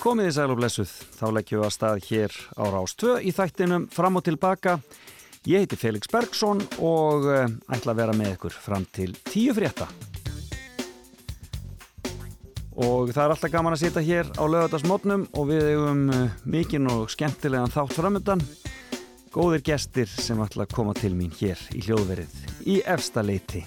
Komið í sæl og blessuð, þá leggjum við að stað hér á Rástvö í þættinum fram og tilbaka. Ég heiti Felix Bergsson og uh, ætla að vera með ykkur fram til tíu frétta. Og það er alltaf gaman að sitja hér á lögadagsmotnum og við hefum uh, mikinn og skemmtilegan þátt framöndan. Góðir gestir sem ætla að koma til mín hér í hljóðverið í efsta leiti.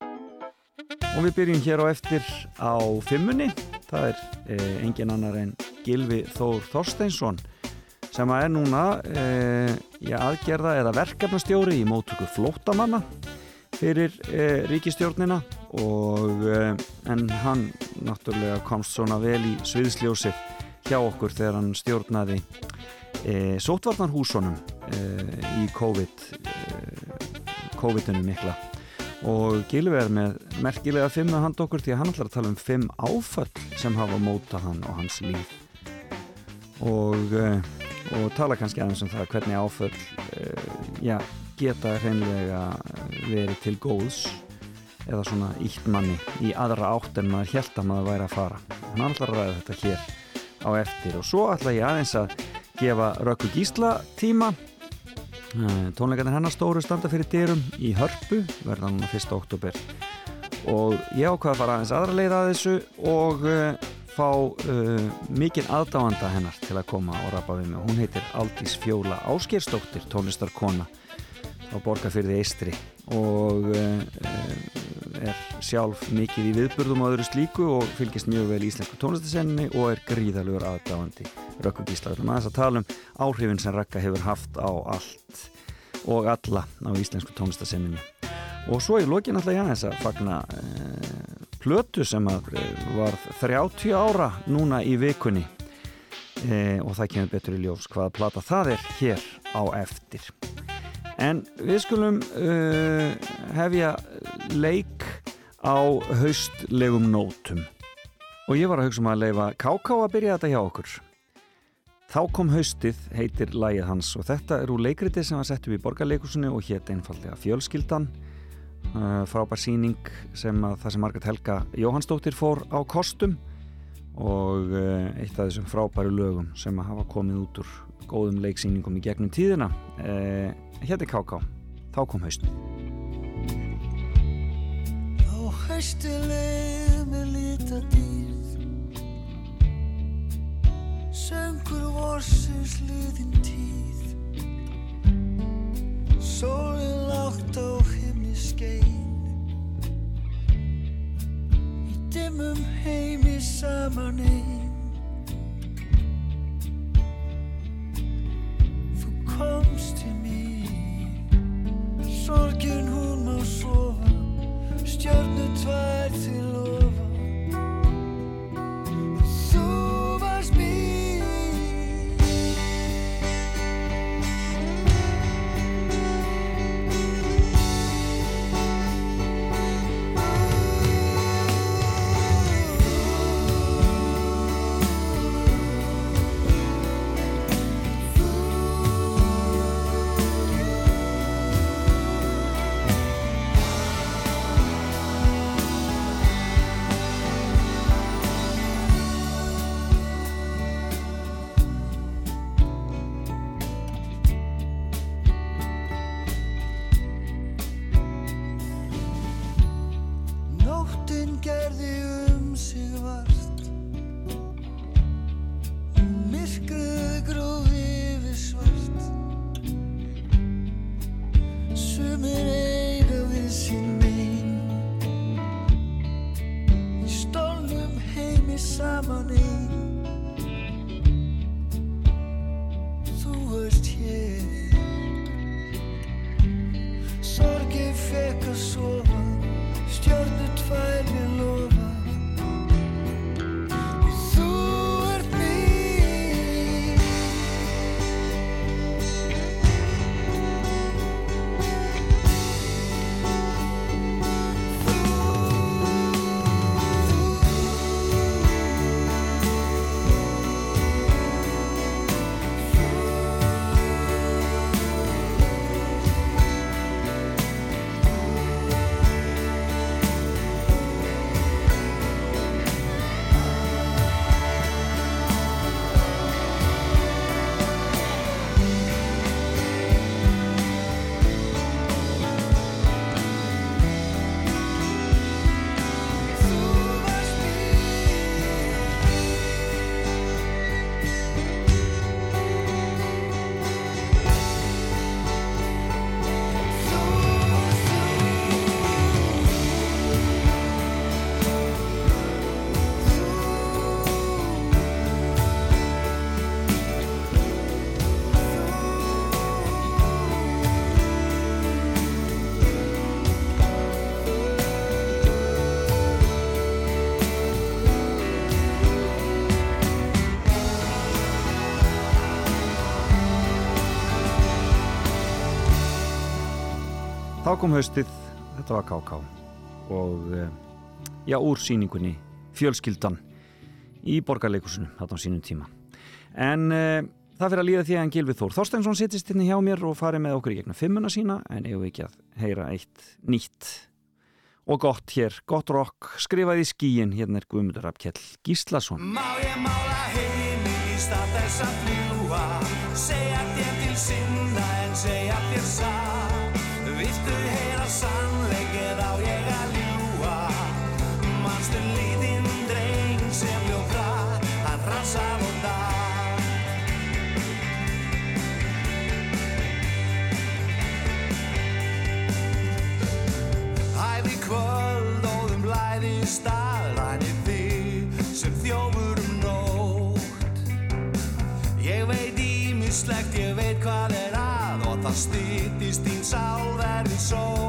Og við byrjum hér á eftir á fimmunni. Það er eh, engin annar en Gilvi Þór Þorsteinsson sem er núna eh, í aðgerða eða verkefnastjóri í mótöku flótamanna fyrir eh, ríkistjórnina og eh, en hann náttúrulega komst svona vel í sviðsljósið hjá okkur þegar hann stjórnaði eh, sótvarnarhúsunum eh, í COVID COVID-19 mikla og Gilvi er með merkilega fimm að handa okkur því að hann ætlar að tala um fimm áföll sem hafa móta hann og hans líf. Og, uh, og tala kannski aðeins um það hvernig áföll uh, já, geta hreinlega verið til góðs eða svona ítt manni í aðra átt en maður held að maður væri að fara. Hann ætlar að ræða þetta hér á eftir. Og svo ætla ég aðeins að gefa Rökku Gísla tíma Eh, tónleikarnir hennar stóru standa fyrir dyrum í hörpu verðan 1. oktober og ég ákvaði að fara aðeins aðra leið að þessu og uh, fá uh, mikinn aðdáanda hennar til að koma og rappa við mig. Hún heitir Aldís Fjóla Áskeirstóttir, tónlistarkona á Borgafyrði Eistri og uh, er sjálf mikið í viðburðum og öðru slíku og fylgist mjög vel í íslensku tónlistasenni og er gríðalugur aðdáandi Rökku Gísla. Við ætlum aðeins að tala um áhrifin sem Rökka hefur haft á allt og alla á íslensku tónlistasenninu. Og svo í lokin ætla ég aðeins að fagna eh, plötu sem að eh, var 30 ára núna í vikunni eh, og það kemur betur í ljós hvaða plata það er hér á eftir. En við skulum uh, hefja leik á haustlegum nótum. Og ég var að hugsa um að leifa Káká að byrja þetta hjá okkur. Þá kom haustið, heitir lægið hans. Og þetta er úr leikriti sem var sett upp í borgarleikusinu og hétt einfallega Fjölskyldan. Uh, frábær síning sem að það sem Margret Helga Jóhannsdóttir fór á kostum. Og uh, eitt af þessum frábæru lögum sem að hafa komið út úr góðum leiksýningum í gegnum tíðina Hétt er K.K. Þá kom haustið. Þá haustið leið með lita dýr Söngur vorsins liðin tíð. Sólinn látt á himni skein. Í dimmum heimi saman einn komst til mér Sorgin hún má sofa. Stjörnu tvær til lofa þá kom haustið, þetta var KK og eh, já, úr síningunni Fjölskyldan í borgarleikusinu, þarna á sínum tíma. En uh, það fyrir að líða því að Gilvið Þór Þorsteinsson sittist hérna hjá mér og farið með okkur í gegnum fimmuna sína en eigum ekki að heyra eitt nýtt og gott hér, gott rock skrifaði í skíin, hérna er Guðmundur Rappkjell Gíslason. Má ég mála heiminn í stað þess að fljúa Segja þér til sinna en segja þér satt Viltu heyra sannleik eða á ég að ljúa Manstu lítinn dreng sem ljóka Hann rassar og Hæði kvöld og um blæði staðrænir þig sem þjófur um nótt. Ég veit ímislegt, ég veit hvað er að og það styttist þín sálverði sótt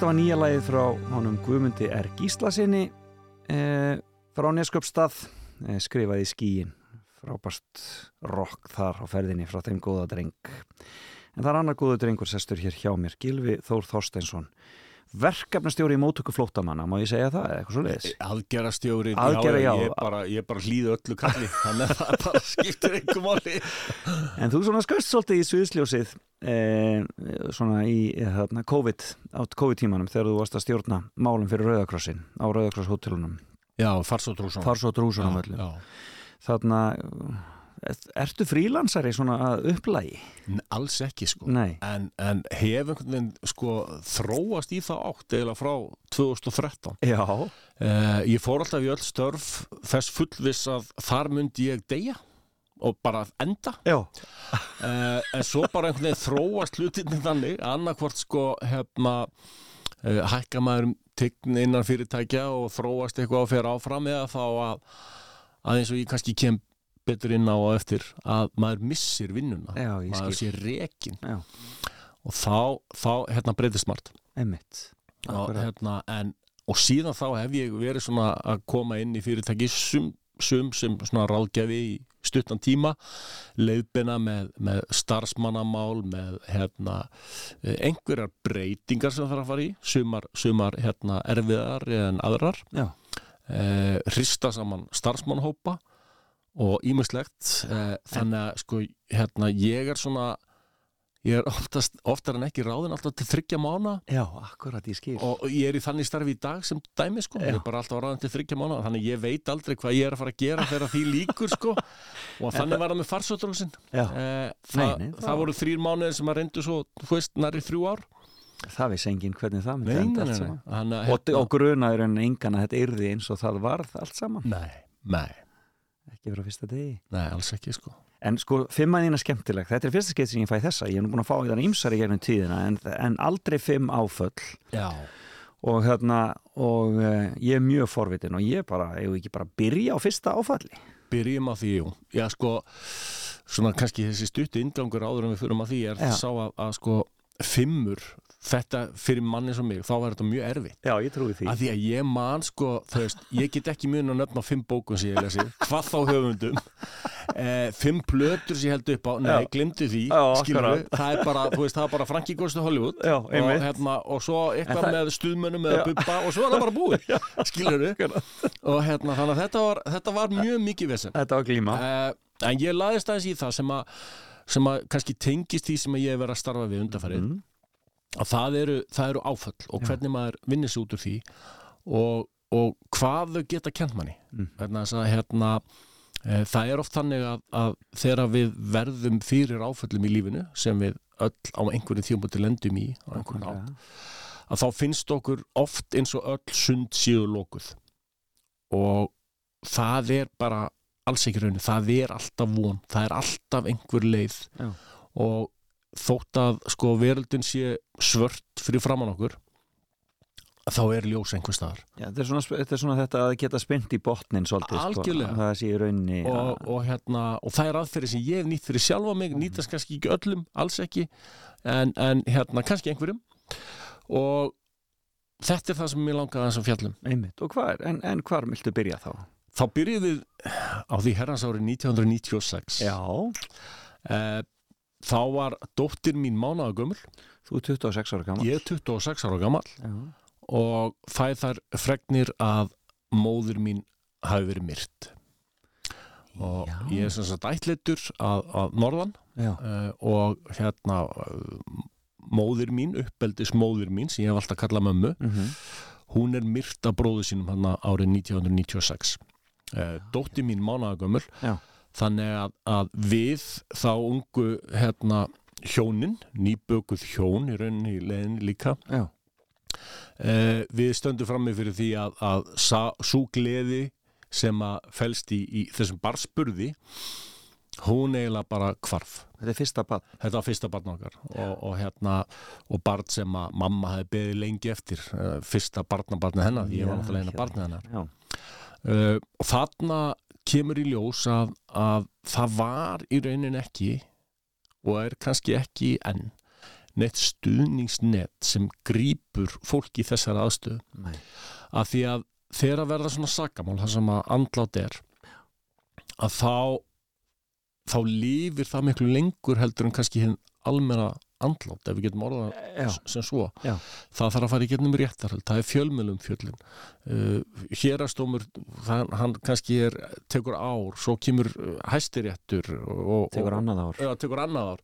þetta var nýja lagið frá honum Guðmundi R. Gíslasinni eh, frá Nesköpstað eh, skrifaði skíin frábært rock þar á ferðinni frá þeim góða dreng. En það er annar góða drengur sestur hér hjá mér Gilvi Þór Þorsteinsson verkefnastjóri í mótöku flótamanna má ég segja það, eða eitthvað svo leiðis Algerastjóri, Algera, já. Ég bara, bara hlýði öllu kalli Þannig að það bara skiptir einhver máli. En þú svona skast svolítið í sviðsljósið eh, svona í eh, þarna, COVID, átt COVID-tímanum þegar þú varst að stjórna málum fyrir Rauðakrossin á Rauðakross hótelunum Já, farsótrússon farsótt rúsunum öllum já. þarna, ertu frílansari svona að upplægi? Alls ekki sko. En, en hef einhvern veginn sko þróast í það átt eða frá 2013 já, uh, Ég fór alltaf í öll störf þess fullviss að þar myndi ég deyja og bara enda. Uh, en svo bara einhvern veginn þróast hlutinni þannig annarkvort sko hefna uh, hækka maður tign innan fyrirtækja og þróast eitthvað og fer áfram eða þá að, að eins og ég kannski kem betur inn á og eftir að maður missir vinnuna. Já, maður sé rekin Já, og þá, þá hérna breytist margt. Og, hérna, en, og síðan þá hef ég verið svona að koma inn í fyrirtæki sum, sum sem svona ráðgjafi í stuttan tíma leiðbina með, með starfsmannamál með hérna einhverjar breytingar sem það þarf að fara í. Sumar, sumar hérna erfiðar en aðrar. Já, eh, hrista saman starfsmannhópa og ímislegt eh, þannig að sko hérna ég er svona ég er oftast, oftar en ekki ráðin alltaf til þryggja mána já, akkurat ég skil. Og ég er í þannig starfi í dag sem dæmi sko, ég Já. er bara alltaf ráðin til þryggja mánu þannig ég veit aldrei hvað ég er að fara að gera þegar því líkur sko. Og þannig var það með farsótrósin Já, eh, það, það, voru þrýr mánuðir sem að reyndu svo, þú veist, næri þrjú ár. Það vissi enginn hvernig það myndi enda allt saman. Þannig að, Og, og grunaður en engan að þetta yrði eins og það varð allt saman. Nei, nei, Ekki frá fyrsta degi nei, alls ekki sko En sko, fimman þín er skemmtileg. Þetta er fyrsta skeitt sem ég fæ þessa. Ég hef nú búin að fá í þann ímsari gegnum tíðina en, en aldrei fimm áföll Já, og hérna og uh, ég er mjög forvitin og ég bara, ég ekki bara byrja á fyrsta áfalli. byrjum á því, jú Já, sko, svona kannski þessi stuttu ingangur áður en við förum að því er Já. sá að, að sko fimmur, þetta fyrir manni sem mig, þá var þetta mjög erfitt Já, ég trúi því. að því að ég man sko þú veist, ég get ekki mun að nöfna fimm bókum sem ég lesi, hvað þá höfundum eh, fimm plötur sem ég held upp á nei, Já. glimtu því, Já, skilur akkurat. það er bara, þú veist, það er bara Frankie Goes to Hollywood Já, og, einmitt. hérna, og svo eitthvað með stuðmönnum eða bubba og svo er það bara búið skilur og hérna, þannig að þetta var, þetta var mjög mikið vesen Þetta var glíma. uh, en ég laðist aðeins í það sem að sem að kannski tengist því sem að ég hef verið að starfa við undarfærið Mm. Að það eru, það eru áföll og hvernig maður vinnir sig út úr því og, og hvað þau geta kent manni. Mm. að hérna e, það er oft þannig að, að þegar við verðum fyrir áföllum í lífinu sem við öll á einhverju þjómbúti lendum í á einhverjum nátt, að þá finnst okkur oft eins og öll sund síðu lókuð og það er bara alls ekki rauninu, það er alltaf von það er alltaf einhver leið. Já. og þótt að sko veröldin sé svört fyrir framann okkur þá er ljós einhver staðar Já, þetta, er svona, þetta er svona þetta að geta spynt í botnin svolítið. Algjörlega. Sko, það sé í rauninni. og, og, hérna, og það er aðferði sem ég hef nýtt fyrir sjálfa mig nýtast kannski ekki öllum, alls ekki en, en hérna kannski einhverjum og þetta er það sem mér langaði þessum fjallum Einmitt. Og hvar, en, en hvar viltu byrja þá? þá byrjuðum við á því herrans ári 1996 Já. Eh, þá var dóttir mín mánaða gömul. Þú er 26 ára gammal. ég er 26 ára gammal Já. og fæ þar fregnir að móður mín hafi verið myrt. Og Já. ég er sem sagt ætleitur að, að norðan. Uh, og hérna uh, móður mín, uppeldis móður mín sem ég hef alltaf kallað mömmu Mm hún er myrt af bróðu sínum hann árið 1996 uh, dóttir mín mánagömmul Já. Þannig að, að við þá ungu hérna hjónin, nýbökuð hjón í rauninni í leiðinni líka uh, við stöndum frammi fyrir því að, að svo gleði sem að felst í, í þessum barspurði hún eiginlega bara hvarf Þetta er fyrsta bad. þetta var fyrsta barn okkar og, og hérna og barn sem að mamma hefði beðið lengi eftir uh, fyrsta barnabarni hennar ég var náttúrulega eina hérna. barni hennar Já. uh, og þarna kemur í ljós að, að það var í raunin ekki og er kannski ekki enn neitt stuðningsnet sem grýpur fólk í þessari aðstöðu Nei. að því að þegar að verða svona sakamál þar sem að andlát er að þá þá lifir það miklu lengur heldur en kannski hinn almenna andlát ef við getum orðað sem svo. Já. það þarf að fara í getnum réttarhald það er fjölmjölum fjöllin. Uh, hérastómur, það, hann kannski er, tekur ár, svo kemur uh, hæstiréttur og, Tekur annað ár. Já, tekur annað ár.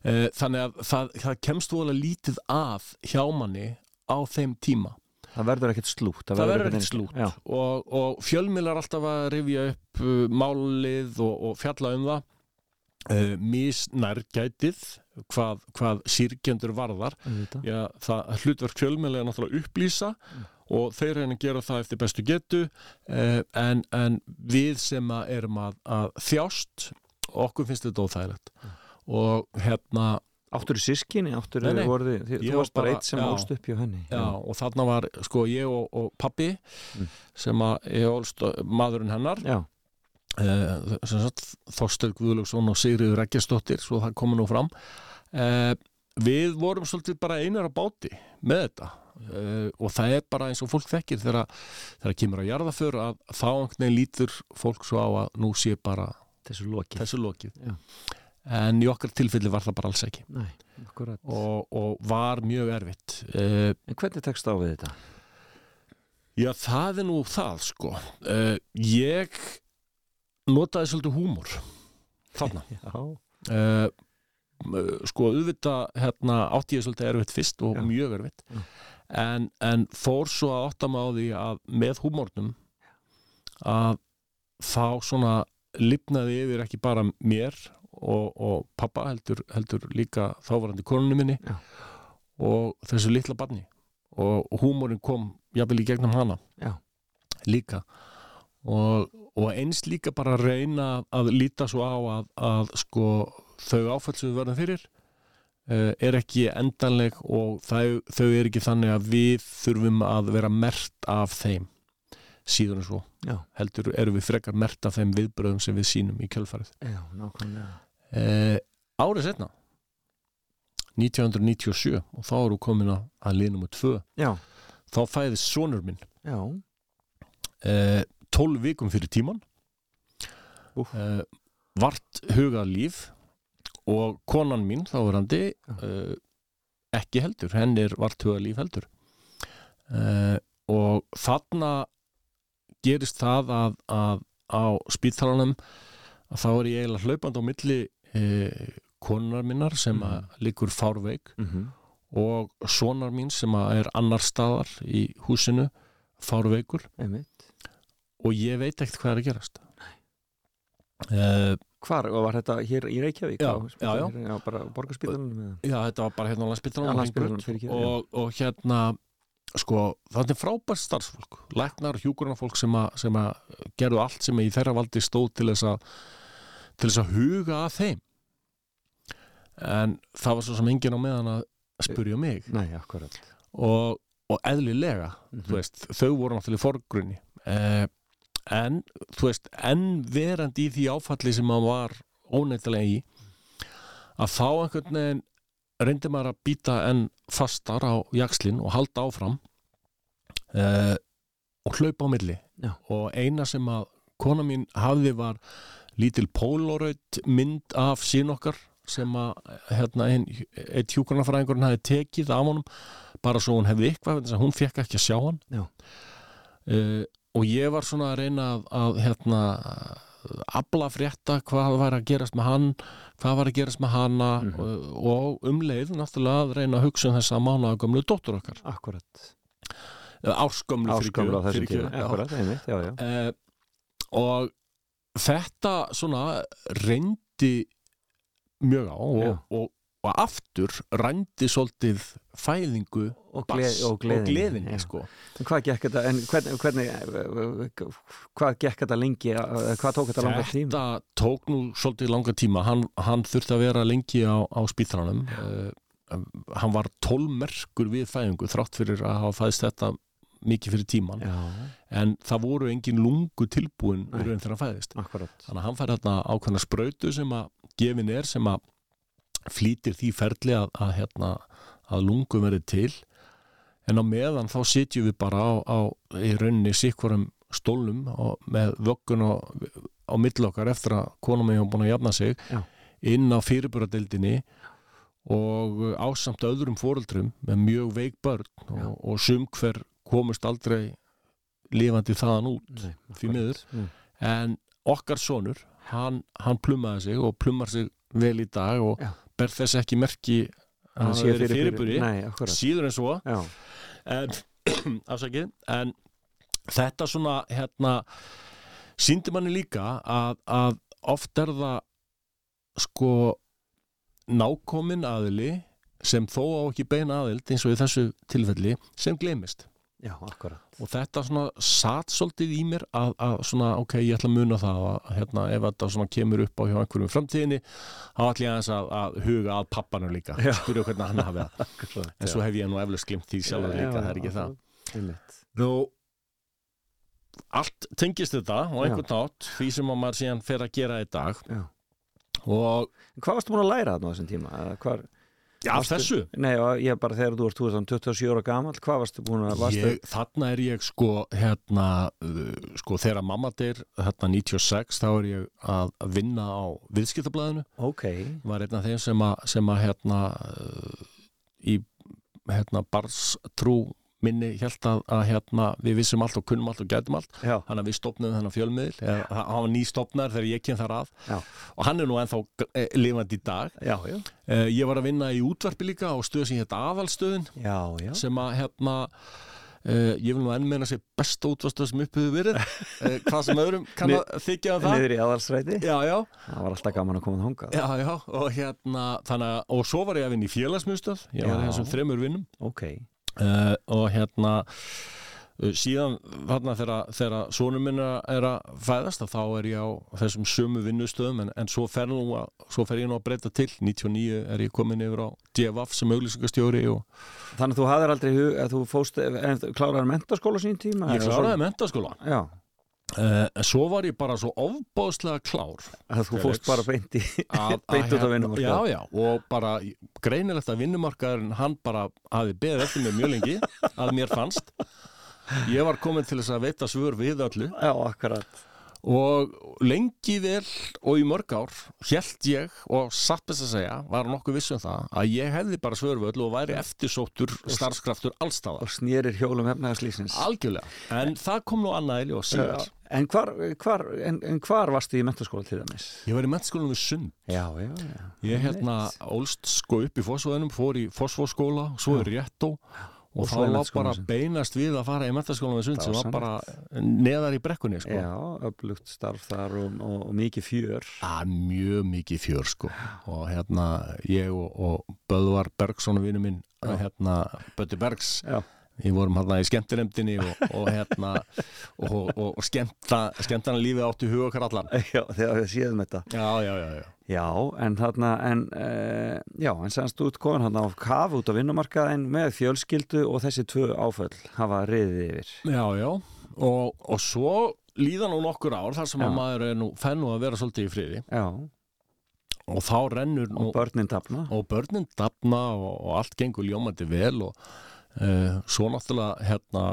Uh, þannig að það, það kemst vola lítið að hjá manni á þeim tíma. Það verður ekkert slút. það verður einhvern ekkert slút og, og fjölmiðlar alltaf að rifja upp uh, málið og, og fjalla um það uh, misnærgætið hvað, hvað sírkjendur varðar. Já, það hlutverk fjölmiðlega er náttúrulega að upplýsa og þeir reyna að gera það eftir bestu getu. Uh, en, en við sem að erum að, að þjást okkur finnst þetta óþægilegt. Og hérna Áttur í sískinni, áttur þið, Ég þú var varst bara eitt sem já. álst upp hjá henni. Já, og þarna var sko ég og, og pappi Mm. sem að ég ólst maðurinn hennar. Já, Þorstur Guðlöksson og Sigriður Eggjastóttir svo það komið nú fram. Uh, við vorum svolítið bara einar á báti með þetta. Uh, og það er bara eins og fólk þekkir þegar, kemur að jarðaför að þá einhvern veginn lítur fólk svo á að nú sé bara þessu lokið. þessu lokið. En í okkar tilfelli var það bara alls ekki. Nei, og, og var mjög erfitt. En hvernig tekst á við þetta? Já, það er nú það, sko. Ég notaði svolítið húmor þarna. Uh, sko, auðvitað hérna, átti ég svolítið erfitt fyrst og Já. mjög erfitt. En, en fór svo að átta mig á því að með húmornum að þá svona lifnaði yfir ekki bara mér og, og pappa heldur, heldur líka þávarandi konunni minni Já. og þessu litla barni og, og húmorinn kom jafnvel í gegnum hana Já. líka og, og eins líka bara að reyna að líta svo á að, að sko þau áfæll sem við verðum fyrir uh, er ekki endanleg og þau, þau er ekki þannig að við þurfum að vera mert af þeim síðan og svo. Já, heldur erum við frekar mert af þeim viðbröðum sem við sínum í nákvæmlega. uh, árið setna 1997 og þá eru komin að liðnum og tvö Já, þá fæðist sonur minn. Já, uh, 12 vikum fyrir tíman Úff. uh, vart hugað líf og konan mín þáverandi Já. uh, ekki heldur, henni er vart hugað líf heldur uh, og þarna gerist það að, að á spítalanum að þá er ég eiginlega hlaupandi á milli uh, konar minnar sem Mhm. að liggur fárveik mhm, og sonar mín sem að er annar staðar í húsinu fárveikur einmitt. Og ég veit ekkert hvað er að gerast uh, Hvar, og var þetta hér í Reykjavík? Já, á já, já. Já, bara borgarspítalunum? Já, þetta var bara hérna á já. og, og hérna sko, það er frábært starfsfólk læknar, hjúkurunarfólk sem, að- gerðu allt sem í þeirra valdi stóð til þess að til þess að huga að þeim en það var svo sem enginn á meðan að spurja mig Nei, og, og eðlilega Mhm. þú veist, þau voru náttúrulega í forgrunni eh, en þú veist, enn verandi í því áfalli sem maður var óneittalega í að þá einhvern veginn reyndi maður að býta enn fastar á jakslinn og halda áfram eh, og hlaupa á milli. Já. og eina sem að kona mín hafði var lítil pólóraut mynd af sín okkar sem að hérna, ein, eitt hjúkurnafræðingurinn hafi tekið af honum bara svo hún hefði eitthvað hún fekk ekki að sjá hann. Uh, og ég var svona að reyna að, að hérna afla frétta hvað var að gerast með hann hvað var að gerast með hana Mhm. og, og um leið náttúrulega að reyna að hugsa um dóttur okkar Akkurat. áskömlu Áskamla á þessum tíma. já. Akkurat, einmitt, já, já. Eh, og þetta svona reyndi mjög á og, og, og aftur rændi svolítið fæðingu Og, gleð, og gleðinni. gleðinni já. sko. Hvað gekk þetta, en hvernig, hvernig hvað gekk þetta lengi, eh, hvað tók þetta langa tíma? þetta tók nú svolítið langa tíma hann, hann þurfti að vera lengi á, á spítranum uh, hann var tólmerkur við fæðingu þrátt fyrir að hafa fæðist þetta mikið fyrir tíman Já, en það voru engin lungu tilbúin í raun þegar hann fæðist akkurat. þannig að hann fær þarna ákveðna sprautu sem að gefin er sem að flýtir því ferli að, að, hérna, að lungum verið til en á meðan þá sitjum við bara á, á í rauninni sikvarum stólnum og með vöggun á, á mill okkar eftir að konum hafa búin að jafna sig Já. inn á fyrirbúradeildinni og ásamt öðrum fóreldrum með mjög veik börn og, og sum hver komust aldrei lifandi þaðan út Nei, Því miður. Mm. en okkar sonur hann, hann plummaði sig og plummar sig vel í dag og Já. ber þess ekki merki að hann sé akkurat. síður en svo. En, afsakið, en þetta svona hérna síndi manni líka að, að oft er það sko nákomin aðili sem þó á ekki beina aðild eins og í þessu tilfelli sem glemist Já, akkurat. og þetta svona satt svolítið í mér að, að svona, ok, ég ætla að muna það að hérna, ef þetta svona kemur upp á hjá einhverjum í framtíðinni, þá ætla ég aðeins að, að huga að pappanum líka, Já. spyrja hvernig hann hafi það, akkurat en svo hef ég nú eflaust glimt því sjálfur líka, það er ekki það Einmitt. Nú, allt tengist þetta á einhvern nátt því sem að maður síðan fer að gera í dag Já. og Hvað varstu búin að læra þarna á þessum tíma? Hvar, já, Varstu- þessu nei, ég bara þegar þú ert 27 ára gamall, hvað varstu búin að varstu? ég, þarna er ég sko hérna, uh, sko þegar mamma deyr hérna 96 þá er ég að vinna á viðskiptablaðinu Ok, var einn af þeim sem að, sem að hérna uh, í hérna barstrú minni held að, að hérna við vissum allt og kunnum allt og gætum allt. Hann að við stopnum þennan fjölmiðil eða, hann var nýstopnar þegar ég kem þar að. Já. og hann er nú ennþá eh, lifandi í dag. Já, já, eh, ég var að vinna í útvarpi líka og stöð sem hérna já. sem að hérna eh, ég vil nú enn meina sér besta útvarstöð sem upphefur verið. Eh, hvað sem öðrum kann að þykja um það. Niður í aðalsræti? já, já, Það var alltaf gaman að koma þangað. já, já. Og hérna þannig að, og svo var ég að vinna í félagsmyndstöð ég var þessum þremur vinnum. Ok, uh, og hérna uh, síðan þarna þegar, sonum minna er að fæðast þá er ég á þessum sömu vinnustöðum en, en svo, fer nú að, svo fer ég nú að breyta til 99 er ég komin yfir á DFF sem auglýsingastjóri og þannig að þú hafðir aldrei hug að þú fóst, kláraði mentaskóla sín tíma? ég kláraði mentaskóla? Já, uh, svo var ég bara svo ofbáðslega klár að þú fóst bara beint í, beint út á hérna- vinnum. já, já, og bara greinilegt að vinnumarkaðurinn hann bara hafi beðið eftir mér mjög lengi að mér fannst ég var komin til þess að veita svör við öllu Já, akkurat. Og lengi vel og í mörg ár held ég og satt best að segja var nokkuð viss um það að ég hefði bara svörvöld og væri eftirsóttur starfskraftur allstaðar Og snýrir hjólum efnæðarslýsins. algjörlega, en það kom nú annað í ljós síðar. En hvar, hvar, en, en hvar varstu í mentaskóla til dæmis? ég var í mennskólanum við Sund. Já, já, já. ég hérna ólst sko upp í Fossvöðunum fór í Fossvóðskóla, svo í Réttó. Og, Og þá svo í var bara Sund. beinast við að fara í mentaskólanum Sund sem var var bara neðar í brekkunni sko. Já, öflugt starf þar og, og, og mikið fjör. að mjög mikið fjör sko og hérna ég og, og Böðvar Bergson vinnu minn hérna Bötti Bergs Já. Við vorum hérna í skemmtinemdini og, og hérna og, og, og skemmta, skemmtana lífið áttu hug okkar allan Já, þegar við séðum þetta. já, já, já, já. Já, en þarna, en, uh, já, en sannst út komin hann á kaf út á vinnumarkaðin með fjölskyldu og þessi tvö áföll hafa riðið yfir. já, já. Og, og svo líða nú nokkur ár þar sem Já. að maður er nú fennu að vera svolítið í friði Já, og þá rennur nú og börnin tapna. og og, og allt gengur ljómandi vel og svo náttúrulega hérna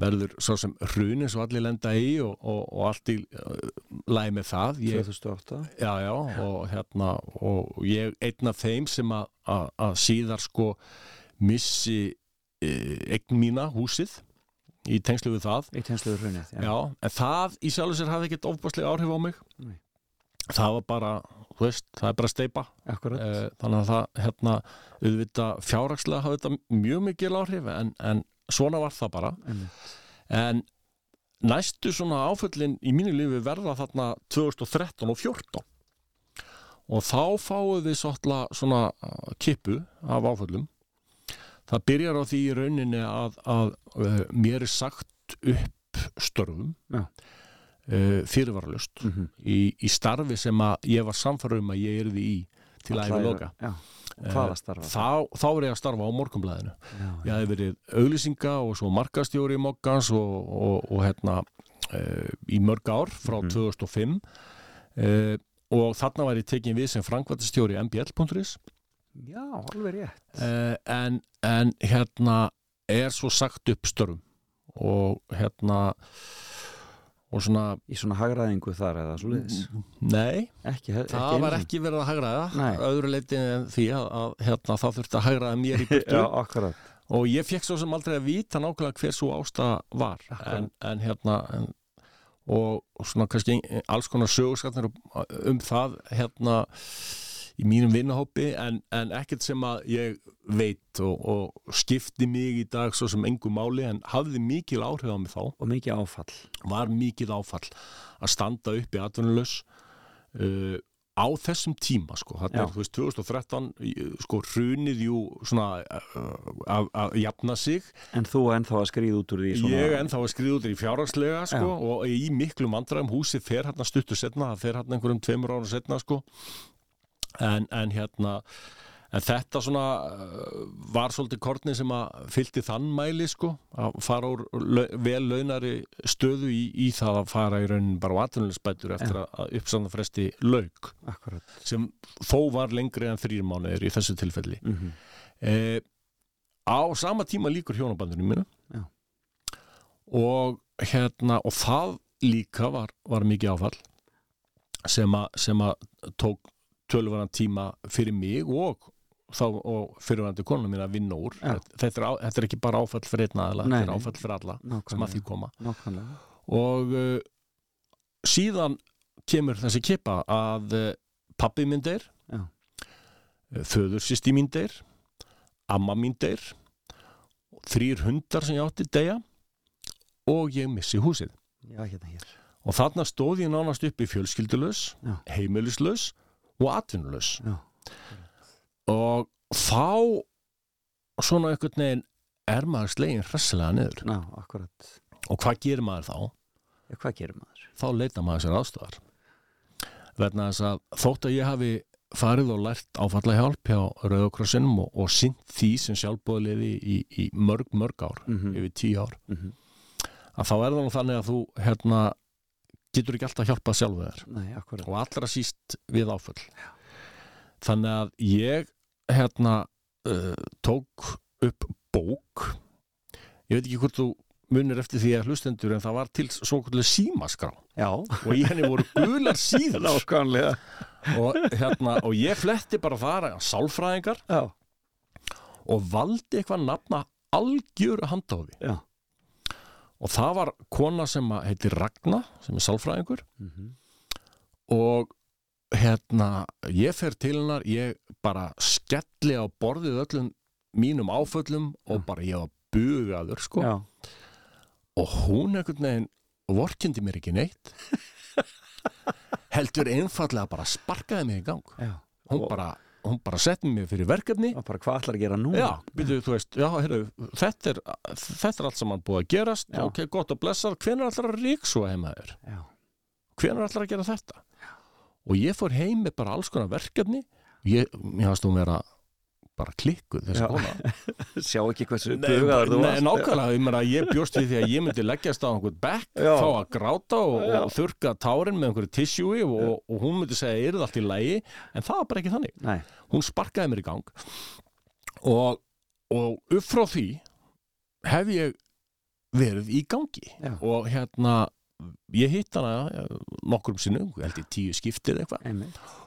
verður svo sem hrunin svo allir lenda í og, og, og allt í uh, læg með það ég, 2008. já, já, og hérna og ég einn af þeim sem að, síðar sko missi uh, eign mína húsið í tengslu við það Í tensluður hrunið. Já, en það í sjálfu sér hafði ekkert ofbáslega áhrif á mig Nei. það var bara, veist, það er bara steipa Akkurat. Eh, þannig að það hérna auðvitað fjárhagslega hafði þetta mjög mikil áhrif en, en svona var það bara Einmitt. en næstu svona áföllin í mínu lífi verða þarna 2013 og 14 og þá fáum við svolítla svona uh, kippu af áföllum það byrjar á því í rauninni að, að uh, mér er sagt upp störfum Já. Uh, fyrirvaralust Mm -hmm. í, í starfi sem að ég var samfærum um að ég erði í til að æfa loka Já, starfa? þá, þá er ég að starfa á morgunblæðinu Já, ég hefði verið auglýsinga og svo markastjóri í Mokkans og, og, og hérna e, í mörg ár frá Mhm. 2005 e, og þarna var ég tekin við sem frangvættastjóri mbl.is já, alveg rétt. en, en hérna er svo sagt upp störfum og hérna svona Í svona hagraðingu þar eða svo liðis. nei, Ekki, ekki það einu var ekki verið að hagraða öðru leiti en því að, að hérna, það þurfti að hagraða mér í burtu. Já, akkurat. og ég fekk svo sem aldrei að vita nákvæmlega hver svo ástæða var. En, en hérna en, og, og svona kannski alls konar sögurskatnir um, um það hérna í mínum vinnahópi en, en ekkert sem að ég veit og, og skipti mig í dag svo sem engu máli en hafði mikil áhrif á mig þá Og mikið áfall. var mikið áfall að standa upp í atvinnulegs uh, á þessum tíma sko, þetta Já. er þú veist 2013 í- sko hrunið jú svona uh, að, jafna sig En þú ennþá að skrýða út úr því svona ég ennþá að skriða út í fjárhagslega sko, Já. og í miklu mandræðum húsið fer hérna stuttu setna, það fer hérna einhverjum tveimur ára setna sko en, en hérna en þetta svona uh, var svolítið kortni sem að fylgti þann mæli sko að fara úr vel launari stöðu í, í það að fara í raunin bara á atvinnulegsbætur eftir að, að uppsanna fresti lauk Akkurat. sem þó var lengri en þrýr mánuðir í þessu tilfelli. Mm eh, á sama tíma líkur hjónabandinu mínu Já. og hérna og það líka var, var mikið áfall sem að tók tölvaran tíma fyrir mig og þá og fyrirvændi konuna mín að vinna úr. Já. þetta er, á, þetta er ekki bara áfall fyrir einn aðila, Nei, þetta er áfall fyrir alla sem að því Nákvæmlega koma. Nákvæmlega. Og uh, síðan kemur þessi kipa að uh, pappi minn deyr Já. föðursýsti mín deyr amma mín deyr þrýr hundar sem ég átti deyja og ég missi húsið. Já, hérna hér. Og þarna stóð ég nánast upp í fjölskyldulös Já. Og atvinnulaus Já. og þá svona einhvern veginn er maður slegin hressilega niður Ná, og hvað gerir maður þá? Já, hvað gerir maður? þá leita maður sér aðstofar verðna þess að þótt að ég hafi farið og lært áfallahjálp hjá Rauðokrossinum og, og sint því sem sjálfbóðliði í, í mörg, mörg ár Mhm. yfir tíu ár Mhm. að þá er það nú þannig að þú hérna, getur ekki alltaf hjálpað sjálfu þér. Nei, og allra síst við áföll. Þannig að ég hérna uh, tók upp bók. Ég veit ekki hvort þú munir eftir því að hlustendur en það var til svo kvöldu símaskrá. Já, og í henni voru gular síður. Og, hérna, og ég fletti bara þar að sálfræðingar Já, og valdi eitthvað nafna algjöru handáði já og það var kona sem heitir Ragna sem er sálfræðingur. Mhm. og hérna ég fer til hennar, ég bara skelli á borðið öllum mínum áföllum og bara ég var bugaður sko. Já, og hún einhvern veginn vorkindi mér ekki neitt. Heldur einfallega bara sparkaði mig í gang. Já. Hún Og- bara, hún bara setti mig fyrir verkefni. Og bara hvað ætlar að gera nú? já, byrju, þú veist, já, heyrðu, þetta er þetta er allt saman búið að gerast. Já. ok, gott og blessað, hvenær ætlar að ríksu heima þér? Já, hvenær ætlar að gera þetta? Og ég fór heim með bara alls konar verkefni. Ég, mér hafst hún vera bara klikkuð þessi Já. kona. Sjá ekki hversu bugaður þú nei, varst. nákvæmlega, ég, meina, ég bjóst við því að ég myndi leggjast á einhvern bekk, fá að gráta og, og þurka tárin með einhverju tissjúi og, og hún myndi segja, er það allt í lægi en það var bara ekki þannig, Nei, hún sparkaði mér í gang. Og, og upp frá því hef ég verið í gangi. Já. og hérna ég hitt hana eh, nokkrum sinnum, ég held í tíu skiptið eitthvað.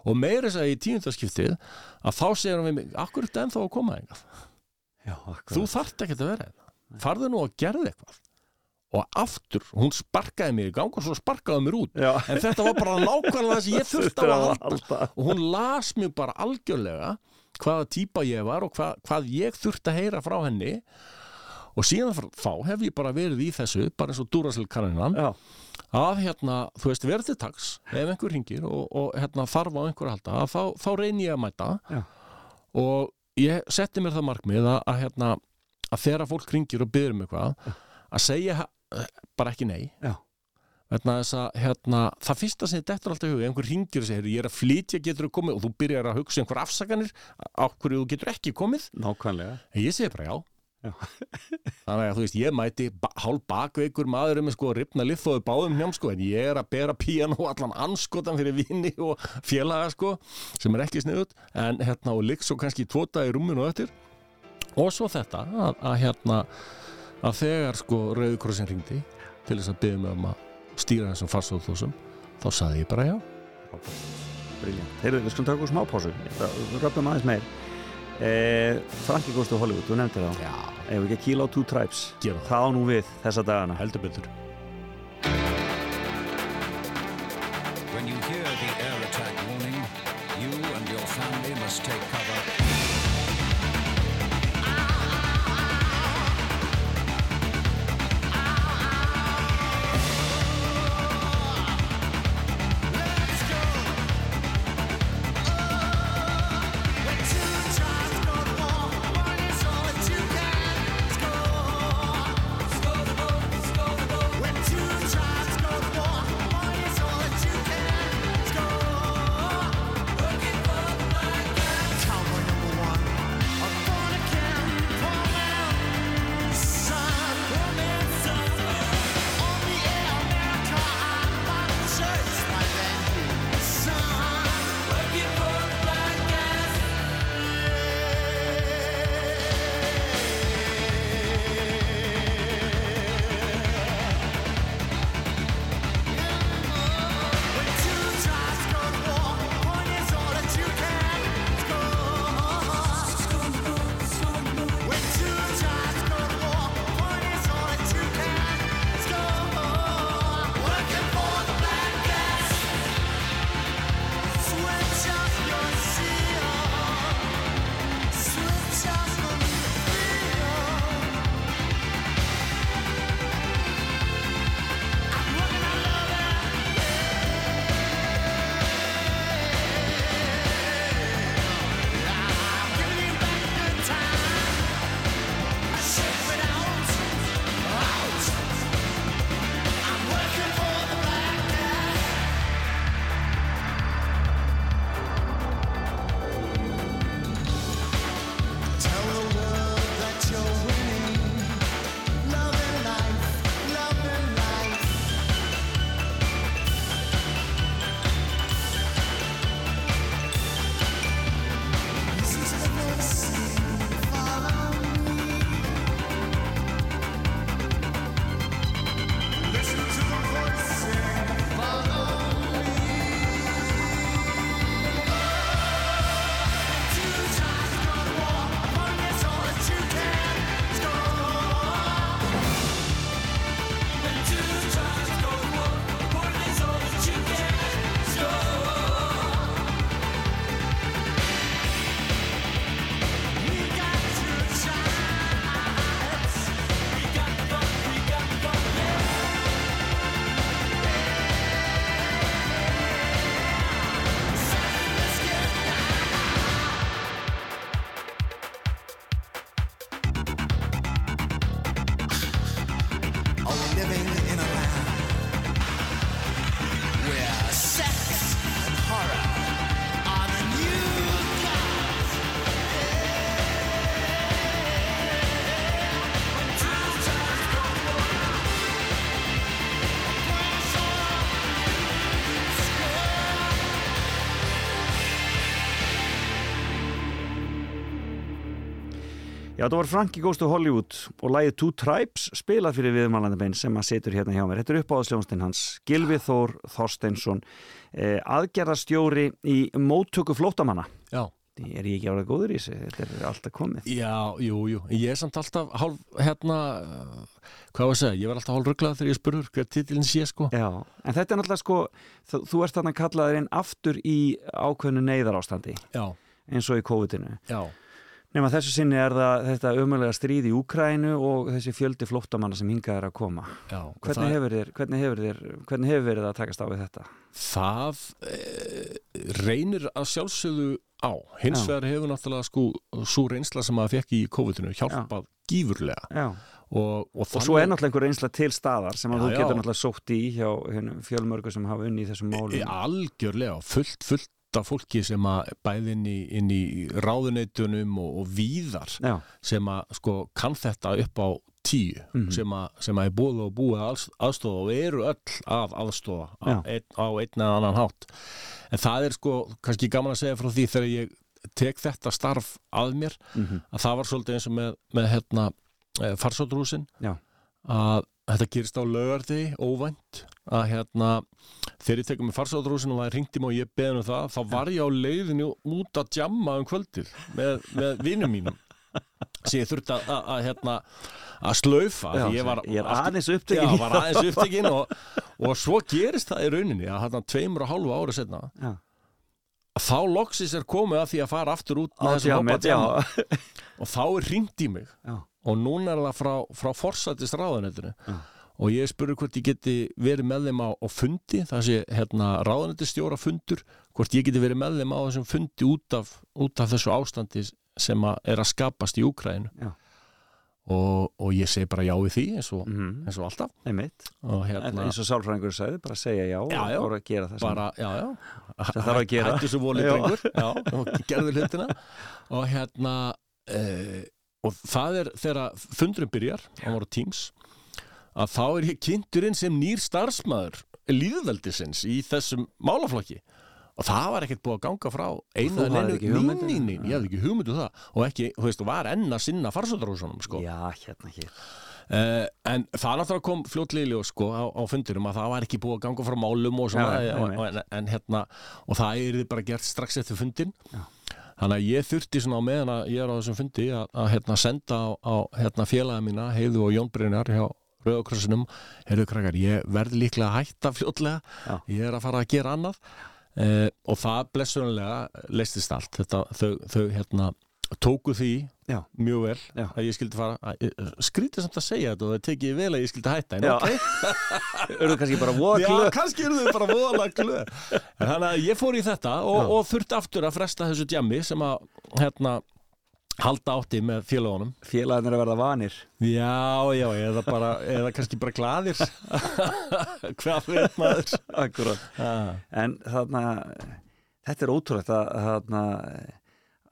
Og meira þess að í tíundaskiptið að þá segir hann við mig, akkur er þetta ennþá að koma eitthvað þú þarft ekki að vera þetta farðu nú að gerði eitthvað. Og aftur, hún sparkaði mér í gang og svo sparkaði mér út. Já, en þetta var bara nákvæmlega það sem ég þurfti að halda. og hún las mér bara algjörlega hvaða típa ég var og hvað, hvað ég þurfti að heyra frá henni og síðan þá hef ég bara verið í þessu bara eins og Já, að hérna, þú veist, verði til taks ef einhver ringir og, og hérna, þarf á einhver halda, þá, þá reyni ég að mæta. Já. og ég setti mér það markmið að, að, hérna, að þegar fólk ringir og byrður um eitthvað að segja eh, bara ekki nei. Já. Vegna þess að hérna, það fyrsta sem þetta er alltaf huga, einhver ringir og segir ég er að flytja, getur þú komið? og þú byrjar að hugsa einhver afsakanir á hverju þú getur ekki komið. Nákvæmlega. Ég segi bara Já. þannig að þú veist ég mæti ba hálf bakveikur maður með sko ripna liðfóðu báðum hjám sko en ég er að bera píano allan anskotan fyrir vini og félaga sko sem er ekki sniðut en hérna og ligg svo kannski tóta í rúminu og eftir. Og svo þetta að, að hérna að þegar sko Rauðkrossin ringdi til þess að byggja mig um að stýra þessum farsóðþósum þá saði ég bara já. Briljant Heyrðu, við skulum taka úr smá pásu. Röpum aðeins meir eh, Franki Góstu Hollywood, þú nefndir þá. Já, Ef ekki að á Two Tribes? Gera það, Það á nú við þessa dagana. Heldur betur Já, það var Frankie Goes to Hollywood og lagið Two Tribes spilað fyrir viðmælandabein sem að setur hérna hjá mér. Þetta er uppáðsljónstinn hans, Gilvi Þór Þorsteinsson, eh, aðgerðarstjóri í móttöku flótamanna. Já, Er ég ekki árað góður í þessu? Þetta er alltaf komið. já, jú, jú Ég er samt alltaf hálf, hérna hvað var að segja, ég var alltaf hálf rugglað þegar ég spurður hver titilin sé, sko Já, en þetta er náttúrulega sko, þú, þú ert þarna kallaður inn aftur í ákveðnu neyðar ástandi, Já, eins og í COVID-inu. já, Nefna þessu sinni er það þetta umöðlega stríð í Úkrænu og þessi fjöldi flóttamanna sem hingað er að koma. já Hvernig það, hefur, þér, hvernig, hefur þér, hvernig hefur verið að takast á við þetta? það e, reynir að sjálfsögðu á hins Já. vegar hefur náttúrulega sko svo reynsla sem maður fekk í COVID-inu hjálpað gífurlega Já. og, og, Og svo er náttúrulega einhver reynsla til staðar sem að Já, þú já. getur náttúrulega sótt í hjá hinum fjölmörgu sem hafa unni í þessum málum. Algjörlega, fullt, fullt af fólki sem að bæði inn í, inn í ráðuneytunum og, og víðar Já, sem að sko kann þetta upp á tíu Mhm. sem, að, sem að er búið og búið að aðstofa og eru öll að aðstofa á Já. einn, á einn eða annan hátt. En það er sko kannski gaman að segja frá því þegar ég tek þetta starf að mér mhm, að það var svolítið eins og með, með hérna, farsótrúsin já, að þetta gerist á lögardi óvænt að hérna þegar ég tekum með farsótrúsin og það ringdi mig og ég beðin um það þá var ég á leiðinu út að djamma um kvöldið með, með vinum mínum sem ég þurfti að, að, hérna, að slaufa já ég var, ég er aðeins Já, upptekinn í var aðeins upptekinn og, og svo gerist það í rauninni að hérna tveimur og hálfu ára setna Já. þá loksis er komið að því að fara aftur út með þessum já. og þá í mig Já. og núna er það frá, frá forsættist ráðunetinu Já. Og ég spurði hvort ég geti verið með þeim á, á fundi það sé hérna ráðunetistjóra fundur hvort ég geti verið með þeim á þessum fundi út af, út af þessu ástandi sem að er að skapast í Úkrænu og, og ég segi bara já við því eins og, Mhm, eins og alltaf. Og hérna eins og sálfræðingur sagði, bara segja já, Já, já. og gera það bara, já, já. Það þarf að gera. hættu svo volið já, og gerðu hlutina. Og hérna e, og það er þegar fundurinn byrjar á voru Teams að þá er ég kynnturinn sem nýr starfsmæður líðveldisins í þessum málaflokki og það var ekkert búið að ganga frá einu þú en einu, ekki hugmynd um ný, ný, það? ný, ég hefði ekki hugmyndu það og ekki, þú veist, og var enn að sinna farsóttarhúsunum sko. Já, hérna hér. Uh, en það náttúrulega kom fljótlega í ljós sko á, á fundurum að það var ekki búið að ganga frá málum og svona Já, og, og, en, en hérna og það er bara gert strax eftir fundin Já. þannig að ég þurfti svona á meðan að ég er á þessum fundi að, að hérna senda á, á hérna félaga mína Heiðu og Jón Brynjar hjá Rauðakrossinum heyrðu krakkar, ég verð líklega að hætta fljótlega, Já. ég er að fara að gera annað uh, og það blessunlega leistist allt þetta, þau, þau hérna tóku því Já. mjög vel Já. að ég skildi fara eh, skrítið samt að segja þetta og það tekið vel að ég skildi hætta en Já. ok, Eru kannski bara voða já, glöð? kannski eru þau bara voðalega glöð en þannig að ég fór í þetta og, Já. og þurfti aftur að fresta þessu djammi sem að hérna halda átti með félagunum Félagarnir að verða vanir. já, já, eða bara eða kannski bara glaðir hvað veit maður Akkurat. ah. En þarna, þetta er ótrúlegt að, þarna,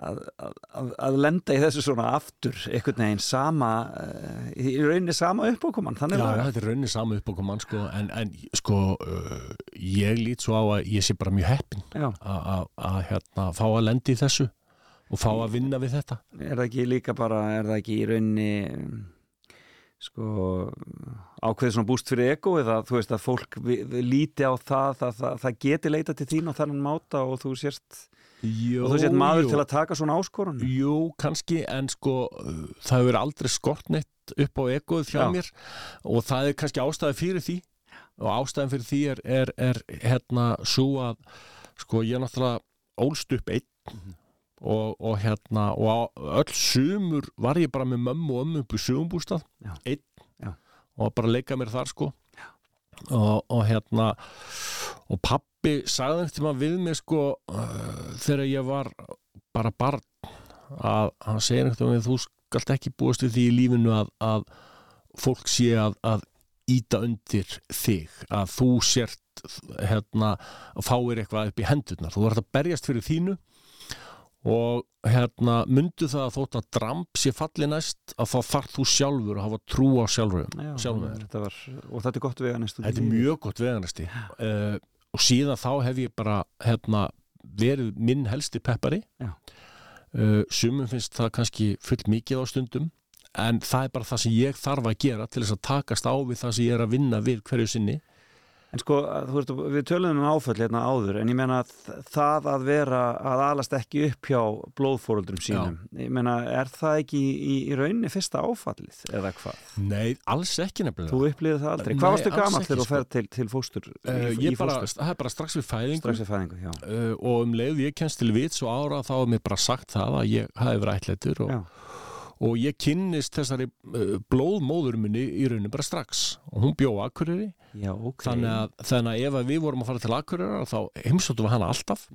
að, að, að, lenda í þessu svona aftur, einhvern veginn sama, eh, í rauninni sama uppákoman. Þannig Já, já, þetta er raunin saman upp á komann sko, en, en sko uh, ég lít svo á að ég sé bara mjög heppin að- hérna, fá að lendi í þessu og fá að vinna við þetta er það ekki líka bara, er það ekki í rauninni um, sko ákveðið svona búst fyrir ego eða þú veist að fólk líti á það, það, það, það geti leita til þín á þannig máta og þú sérst Jó, og þú sért maður til að taka svona áskorun Jú, kannski, en sko það hefur aldrei skort neitt upp á egoð hjá Já. mér og það er kannski ástæði fyrir því og ástæðin fyrir því er, er, er hérna svo að sko ég náttúrulega ólst upp einn Mhm. Og, og hérna og öll sumur var ég bara með mömmu og ömmu upp í sumumbústað Já. einn. Já. og bara leika mér þar sko. Og, og hérna og pappi sagði einhvern tímann við mig sko uh, þegar ég var bara barn að hann segir einhvern veginn þú skalt ekki búast við því í lífinu að, að fólk sé að, að íta undir þig að þú sért hérna, fáir eitthvað upp í hendurnar. Þú verður að berjast fyrir þínu og hérna myndu það að þótt að dramp sé falli næst að þá þarf þú sjálfur að hafa trú á sjálfur Já, þetta var, og þetta er gott vega næstu Þetta er mjög gott veganesti. Uh, og síðan þá hef ég bara hérna, verið minn helsti peppari. Uh, sumum finnst það kannski full mikið á stundum en það er bara það sem ég þarf að gera til þess að takast á við það sem ég er að vinna við hverju sinni En sko, veist, við töluðum um áföll hérna áður, en ég meina að það að vera, að alast ekki upp hjá blóðfóruldrum sínum, ég meina, er það ekki í, í rauninni fyrsta áfallið, eða hvað? Nei, alls ekki nefnilega Þú upplýðið það aldrei. Nei, Hvað varstu ekki, þegar þú sko. ferð til, til fóstur? uh, Ég bara, fóstur, það er bara strax við fæðingu strax við fæðingu, já. uh, og um leið ég kennst til vits og ára þá er mér bara sagt það að ég hafi verið ætlættur og, Já. Og ég kynnist þessari uh, blóðmóður minni í rauninni bara strax. Og hún bjó Akureyri. Já, ok. þannig, að, þannig að ef að við vorum að fara til Akureyri þá heimsóttum við hana alltaf.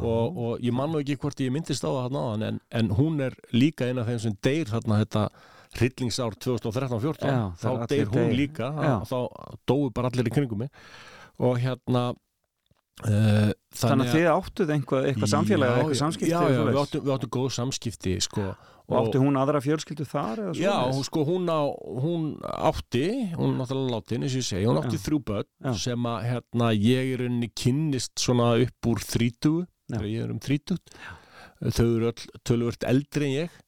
Og, og ég man nú ekki hvort ég myndist á það þarna áðan en, en hún er líka eina af þeim sem deyr þarna þetta hryllingsár 2013-14 Já, þá deyr hún deyja. líka. Þá dóu bara allir í kringum mig. Og hérna uh, Þannig að þið áttuð einhvað, eitthvað samfélag eða eitthvað samskipti já, já, við áttum, við áttum góð samskipti sko, Og átti hún aðra fjölskyldu þar? Já, hún, sko, hún, á, hún átti, hún er náttúrulega látin, eins og ég segi, hún átti Já. þrjú börn sem að hérna, ég er unni kynnist svona upp úr þrítugu, þegar ég er um þrítugt. Þau eru öll tölvört eldri en ég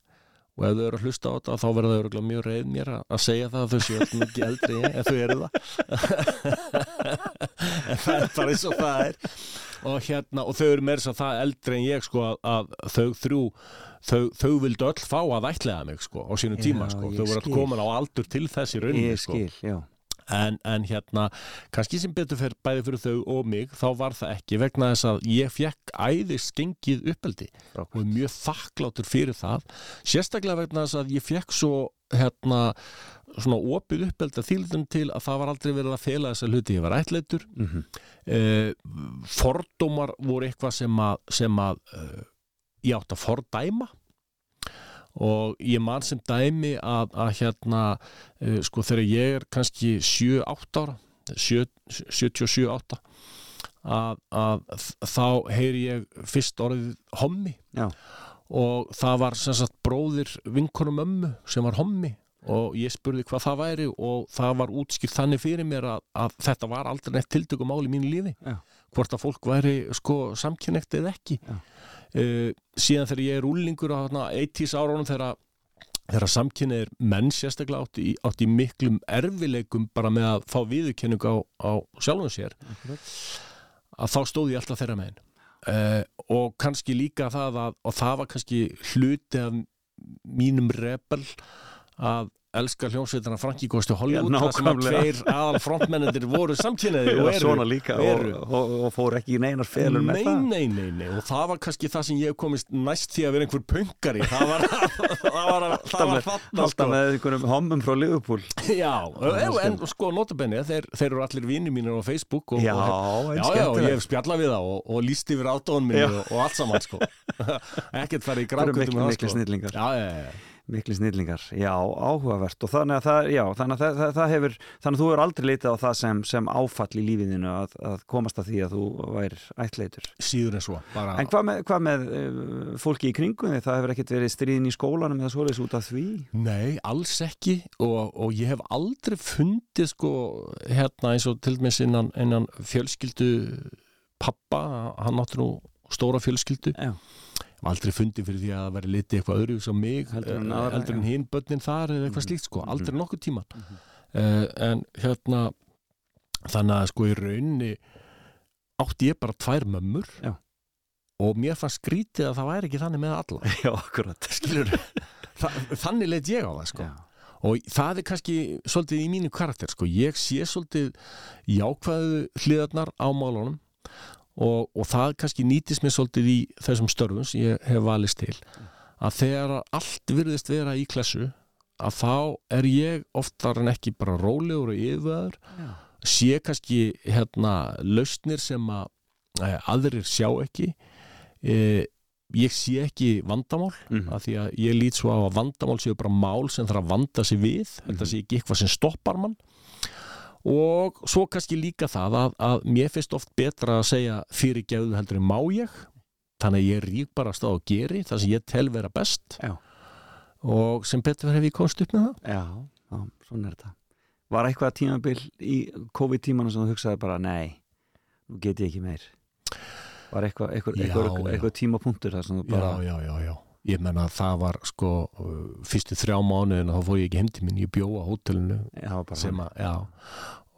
og ef þau eru að hlusta á þetta þá verða þau örugglega mjög reið mér að, segja það að þau séu öll mikið eldri en þau eru það. en það er bara eins og það er. Og, hérna, og þau eru meira þess að það eldri en ég sko að, þau þrjú þau, þau vildu öll fá að ætlaða mig sko á sínum Já, tíma sko, ég þau voru að koma á aldur til þess í rauninni sko. skil, já. En, en hérna, kannski sem betur fyrir bæði fyrir þau og mig, þá var það ekki vegna þess að ég fekk æðist gengið uppeldi og er mjög þakklátur fyrir það, sérstaklega vegna þess að ég fekk svo hérna svona opið uppeldi að þýldum til að það var aldrei verið að fela þessa hluti. Ég var ætleitur Mhm. eh, fordómar voru eitthvað sem að, sem að eh, ég átt að fordæma og ég man sem dæmi að, að hérna uh, sko þegar ég er kannski 7-8 ára 77-8 að, að þá heyri ég fyrst orðið hommi Já. og það var sem sagt bróðir vinkonum ömmu sem var hommi og ég spurði hvað það væri og það var útskipt þannig fyrir mér að, að þetta var aldrei neitt tiltökum mál í mínu lífi Já. hvort að fólk væri sko samkynnegt eða ekki Já. Uh, síðan þegar ég er úlingur á þarna 80s árunum þegar þegar samkynnið menn sérstaklega átti í, átti í miklum erfileikum bara með að fá viðurkenningu á, á sjálfum sér að þá stóð ég alltaf þeirra megin. Uh, og kannski líka það að, og það var kannski hluti af mínum rebel að elska hljómsveitina Franki Kosti Hollywood Já, þar sem að tveir aðal frontmennendir voru samkynniði og og eru. svona líka eru. og, og, og fór ekki í neinar felur með nei, það. nei, nei, nei, og það var kannski það sem ég komist næst því að vera einhver pöngari það var, það það þarna alltaf sko. með einhverjum hommum frá Liverpool. Já, en, en sko notabenni þeir, þeir eru allir vinni mínir á Facebook og, já, og, eins Já, já, og ég hef spjallað við það og, og líst yfir átóðun minni Já. og, og allt saman sko. Ekkert farið í Það með það miklu sko. snillingar. Já, já, já, miklu snillingar, já, áhugavert. Og þannig að það, já, þannig að það, það, það hefur þannig að þú hefur aldrei litið á það sem, sem áfall í lífiðinu að, að komast að því að þú væri ættleitur síður en svo bara, en hvað með, hvað með uh, fólki í kringum þig, það hefur ekkert verið stríðin í skólanum eða svoleiðis út af því? Nei, alls ekki. Og, og ég hef aldrei fundið sko hérna eins og til dæmis innan, innan fjölskyldu pappa, hann áttur nú stóra fjölskyldu. Já. Aldrei fundið fyrir því að það væri litið eitthvað öðru sem mig, Heldur en eh, en hinn börnin þar eða eitthvað Mhm. slíkt sko, aldrei Mhm. nokkuð tíman uh, en hérna þannig að sko í rauninni átti ég bara tvær mömmur Já. og mér fannst skrítið að það væri ekki þannig með alla já, akkurat skilur þannig leit ég á það sko já. og það er kannski svolítið í mínu karakter sko. ég sé svolítið jákvæðu hliðarnar á málunum og, og það kannski nýtist mér svolítið í þessum störfum sem ég hef valist til að þegar allt virðist vera í klessu að þá er ég oftar en ekki bara rólegur og Já. sé kannski hérna lausnir sem að e, aðrir sjá ekki e, ég sé ekki vandamál Mhm. af því að ég lít svo á að vandamál séu bara mál sem þarf að vanda sig við þetta Mhm. sé ekki eitthvað sem stoppar mann og svo kannski líka það að, að mér finnst oft betra að segja fyrir gefðu heldur en má ég. Þannig að ég rík bara að stáð og geri það sem ég tel vera best. Já. og sem betur hef ég komst upp með það. Já, já, svona er þetta. Var eitthvað tímabil í COVID-tímanu sem þú hugsaði bara, nei nú get ég ekki meir. Var eitthvað, eitthvað, eitthvað, eitthvað tímapunktur þar sem þú bara já, já, já, já ég menna að það var sko fyrstu þrjá mánuðin þá fór ég ekki heim til minn, ég bjó á hótelinu sem að, já.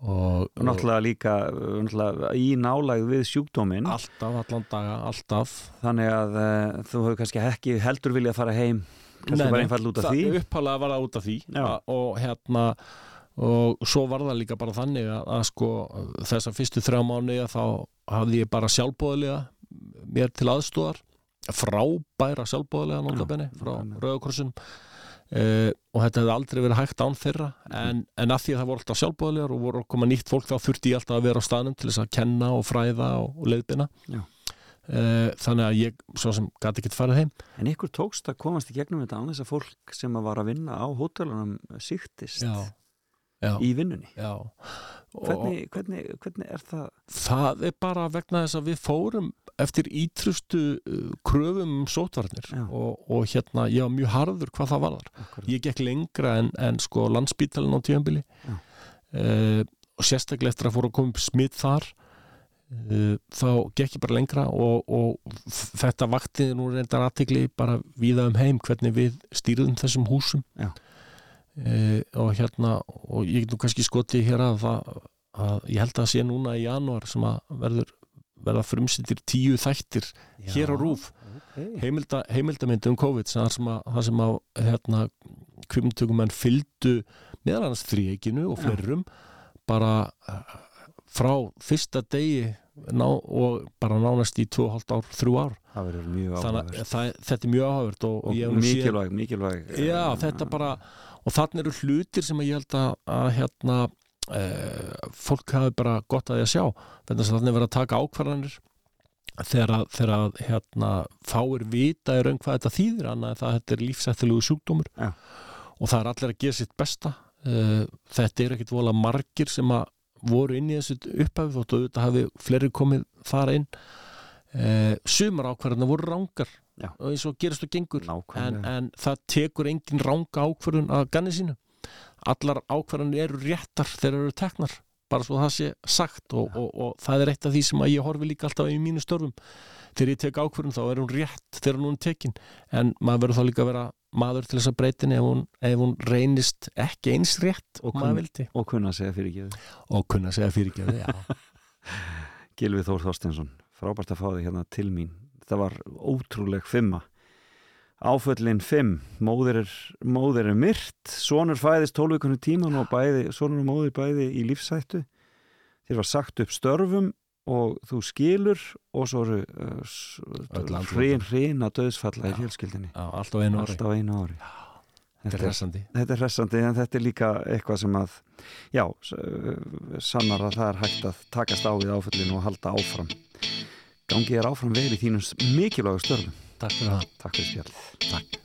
Og, Og náttúrulega líka náttúrulega, í nálægð við sjúkdóminn. Alltaf, allan daga, alltaf. Þannig að uh, þú hefur kannski ekki heldur viljað fara heim. Kannski bara einfall út af því. það upphálega var það út af því. Já. Og hérna og svo var það líka bara þannig að, að sko þessa fyrstu þrjá mánu þá hafði ég bara sjálfbóðlega mér til aðstóðar frábæra sjálfbóðlega nótabenni frá nákvæmlega. Rauðakrossun Uh, og þetta hefði aldrei verið hægt án þeirra. En, en að því að það voru alltaf sjálfbóðlegar og voru að koma nýtt fólk þá þurfti ég alltaf að vera á staðnum til þess að kenna og fræða og, og leiðbina uh, þannig að ég svo sem gæti ekki farið heim. En ykkur tókst að komast í gegnum þetta án þess að fólk sem að var að vinna á hótelunum síktist já, já, í vinnunni. Hvernig, hvernig, hvernig er það? Það er bara vegna þess að við fórum eftir ítrustu uh, kröfum um sótvarnir og, og hérna ég var mjög harður hvað það var Akkurat. ég gekk lengra en, en sko landsbítalinn á tíðanbili Já. uh, og sérstaklega eftir að fóru að koma upp smitt þar uh, þá gekk ég bara lengra og, og þetta vakti nú reyndar aðtegli bara víða um heim hvernig við stýrðum þessum húsum. Já. Uh, og hérna og ég get nú kannski skotið hér að það að ég held að það sé núna í janúar sem að verður verða frumsýttir tíu þættir hér á rúf okay. heimilda, heimildamyndi um COVID sem það sem að, það sem að hérna, kvimtökumenn fylgdu meðal annars þríekinu og Já. fleirum bara eh, frá fyrsta degi ná, og bara nánast í 2,5 ár, 3 ár það verður mjög þannig að þetta er mjög áhugavert og, og hef nú séð- mikilvæg, mikilvæg Já, þetta bara og þannig eru hlutir sem að ég held að, að hérna e, fólk hafi bara gott að því að sjá. Þannig að þannig verið að taka ákvarðanir þegar að, að hérna, fáir vita í raun hvað þetta þýðir annað en það þetta er lífsættilegu sjúkdómur. Já. og það er allir að gera sitt besta. E, þetta er ekkit vola margir sem að voru inn í þessu upphæfi þóttu auðvitað hafi fleiri komið þar inn. E, sumar ákvarðanir voru rángar Já. og eins og gerist og gengur. En, en það tekur engin ranga ákvörðun að ganni sínu. Allar ákvörðunir eru réttar þegar eru teknar. Bara svo það sé sagt og, og, og það er eitt af því sem ég horfi líka alltaf í mínu störfum. Þegar ég tek ákvörðun þá er hún rétt þegar hún er tekin. En maður verður þá líka að vera maður til þess að breytin ef hún, ef hún reynist ekki eins rétt Og kun- vildi. og kunna segja fyrir ekki og kunna segja fyrirgeði já. Gilvi Þór Þorstensson, frábært að fá þig hérna til mín þetta var ótrúleg fimma. Áföllin fimm móðir er, móðir er myrt sonur fæðist tólvíkunum tíman og bæði, sonur og móðir bæði í lífsættu þér var sagt upp störfum og þú skilur og svo eru uh, andlátin. hrein, hreina döðsfalla í Já. fjölskyldinni Já, allt á einu ári. Allt á einu ári. Þetta þetta er hressandi. þetta er hressandi en þetta er líka eitthvað sem að já, uh, sannar að það er hægt að takast á við áföllinu og halda áfram gangi er áfram vel í þínum mikilvægu störfum. Takk fyrir það. Takk fyrir spjallið. Takk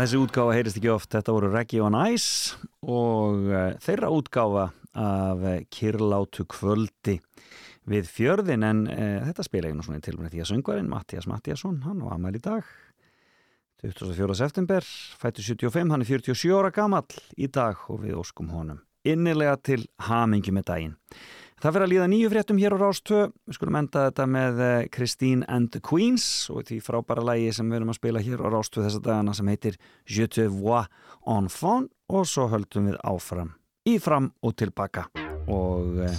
þessi útgáfa heyrist ekki oft, þetta voru Reggie on Ice og eh, þeirra útgáfa af eh, Kirlátu kvöldi við fjörðin en e, þetta spila ég nú svona í tilvæmni því að söngvarinn Mattias Mattiasson, hann var aðmæl í dag 24. september fættu 75, hann er 47 ára gammal í dag og við óskum honum innilega til hamingi með daginn Það fyrir að líða nýju fréttum hér á Rástöð. Við skulum enda þetta með eh, Christine and the Queens og því frábæra lægi sem við erum að spila hér á Rástöð þessa dagana sem heitir Je te vois en fond og svo höldum við áfram, ífram og tilbaka og eh,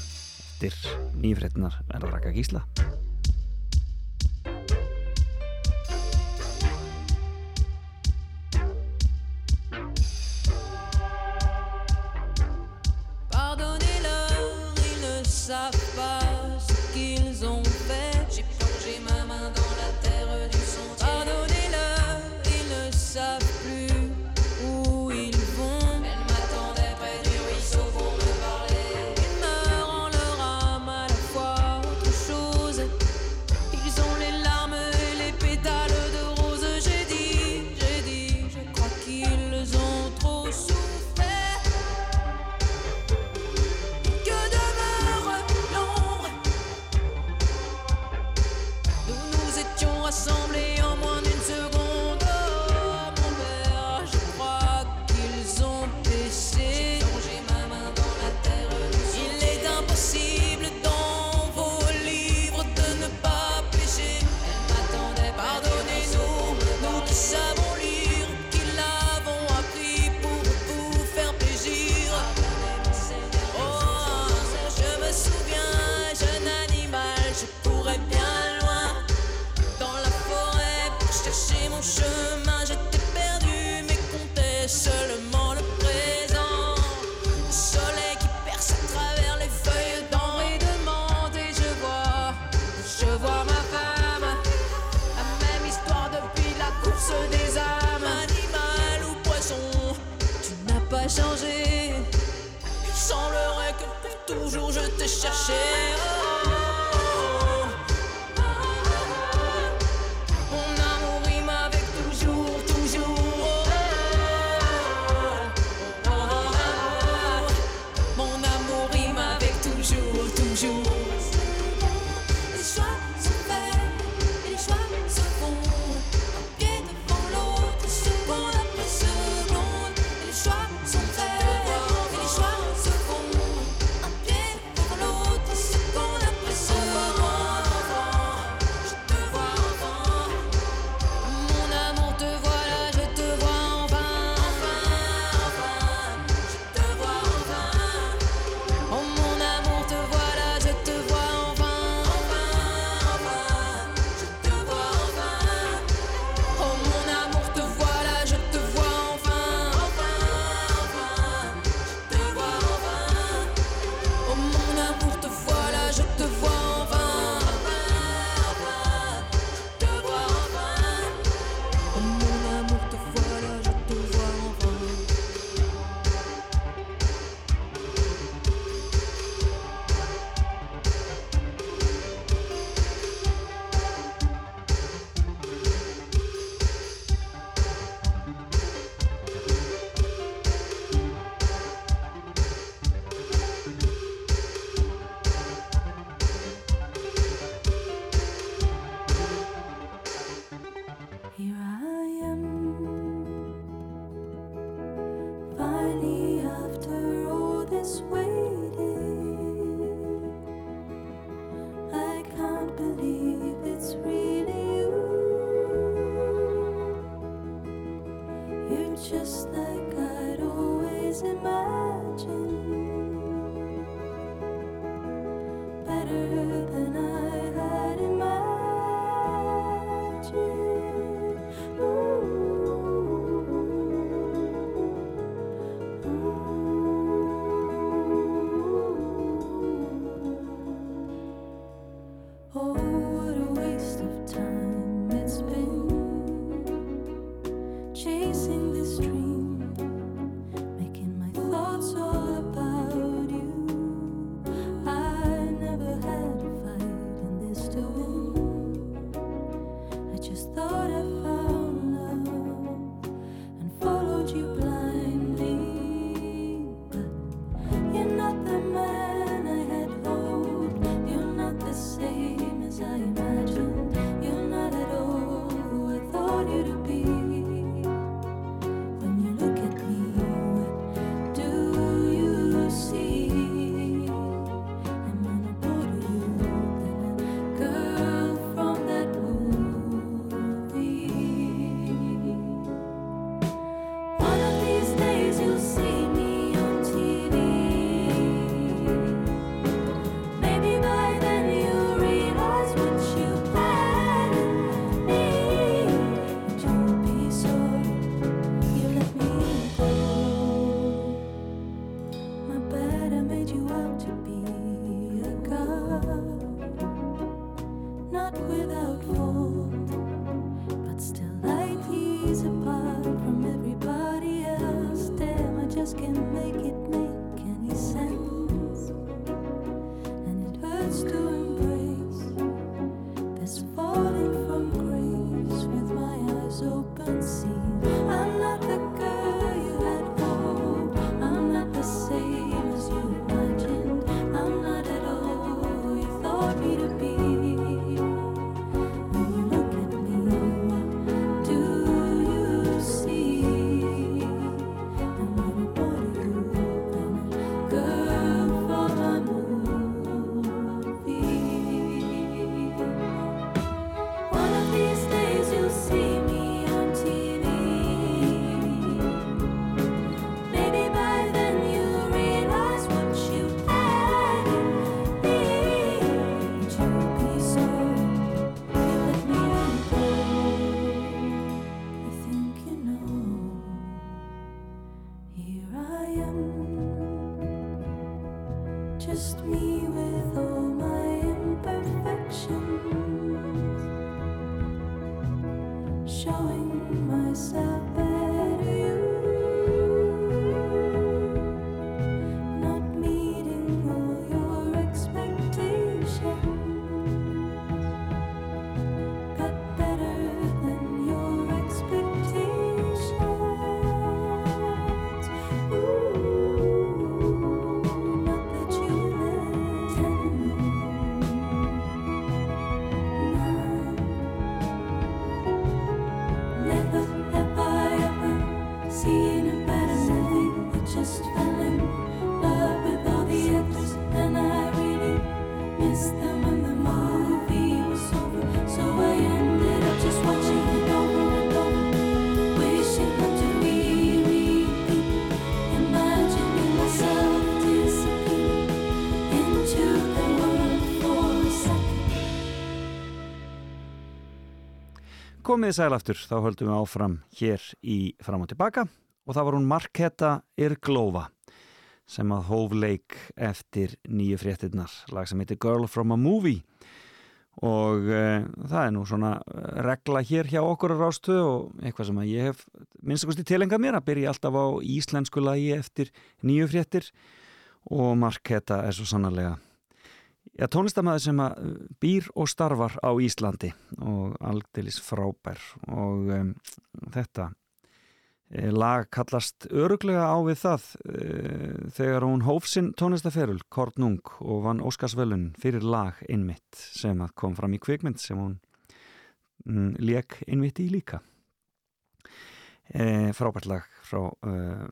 eftir nýju fréttinar er að raka gísla. chercher. Komið sæl aftur, þá höldum við áfram hér í fram og tilbaka og það var hún Marketa Irglova sem að hóf leik eftir nýju fréttinnar, lag sem heitir Girl from a Movie og uh, það er nú svona eh, regla hér hjá okkur á rástu og eitthvað sem að ég hef minnstakosti tilengað mér að byrja alltaf á íslensku lagi eftir nýju fréttir og Marketa er svo sannarlega Já, tónlistamæður sem uh, býr og starfar á Íslandi og aldeilis frábær og um, þetta e, lag kallast öruglega á við það e, þegar hún hóf sinn tónlistaferul, Kortnung og vann Óskarsvölun fyrir lag innmitt sem kom fram í kvikmynd sem hún mm, leik innmitt í líka. E, frábært lag frá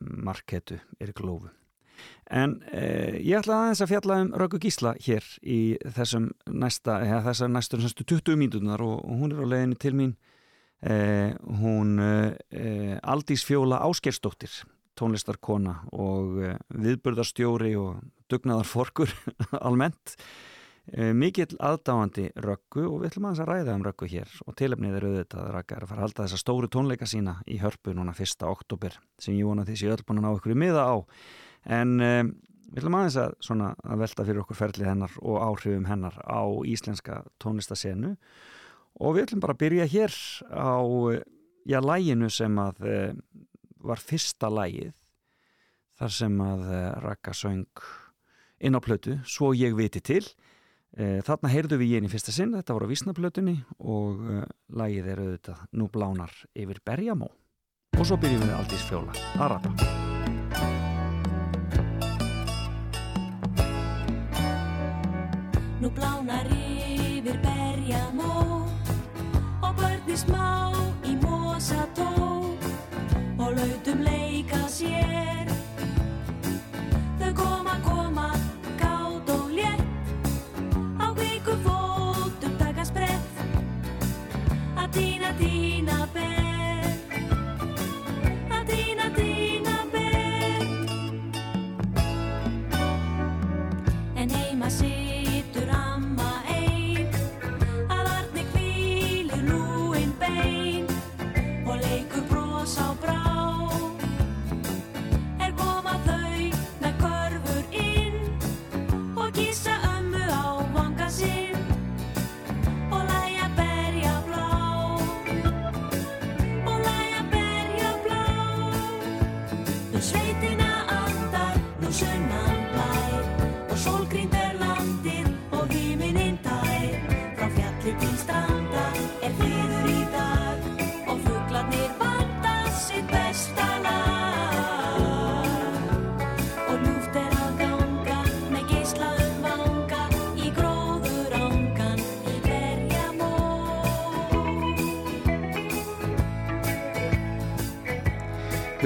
Marketu Erik Lófu En eh, ég ætla aðeins að fjalla um Röggu Gísla hér í þessum næsta, eða þessar næstur næstu 20 mínutunar og, og hún er á leiðinni til mín eh, hún eh, Aldís Fjóla Áskersdóttir tónlistarkona og eh, viðburðarstjóri og dugnaðarforkur almennt eh, mikill aðdáandi Röggu og við ætlum aðeins að ræða um Röggu hér og tilefnið er auðvitað að Rögga er að fara að halda þessa stóru tónleika sína í hörpu núna 1. oktober sem ég vona þessi öll búin að ná ykkur í miða á en um, við ætlum aðeins að, svona, að velta fyrir okkur ferlið hennar og áhrifum hennar á íslenska tónlistasenu og við ætlum bara að byrja hér á já, læginu sem að var fyrsta lægið þar sem að uh, Raka söng inn á plötu Svo ég viti til. Uh, þarna heyrðu við ég inn í fyrsta sinn þetta voru á vísnaplötunni og lægið er auðvitað Nú blánar yfir Berjamó. Og svo byrjum við Aldís Fjóla að rappa Nú blánar yfir berjamó og börni smá í mosató og lautum leika sér. Þau koma, koma, kátt og létt á kvíku fótum taka sprett að tína, tína ber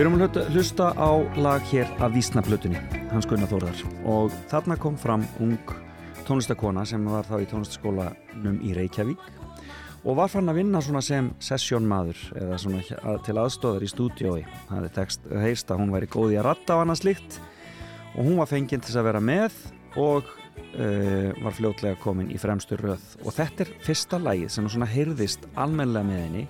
Við erum að hlusta- á lag hér af Vísnaplötunni, hans Gunnar Þórðar. Og þarna kom fram ung tónlistakona sem var þá í tónlistaskólanum í Reykjavík og var fann að vinna svona sem sessjónmaður eða svona til aðstóðar í stúdiói það hefði tekst, heist að hún væri góð í að ratta á annað slíkt. Og hún var fenginn til að vera með og uh, var fljótlega komin í fremstu röð. Og þetta er fyrsta lagið sem svona heyrðist almennilega með henni.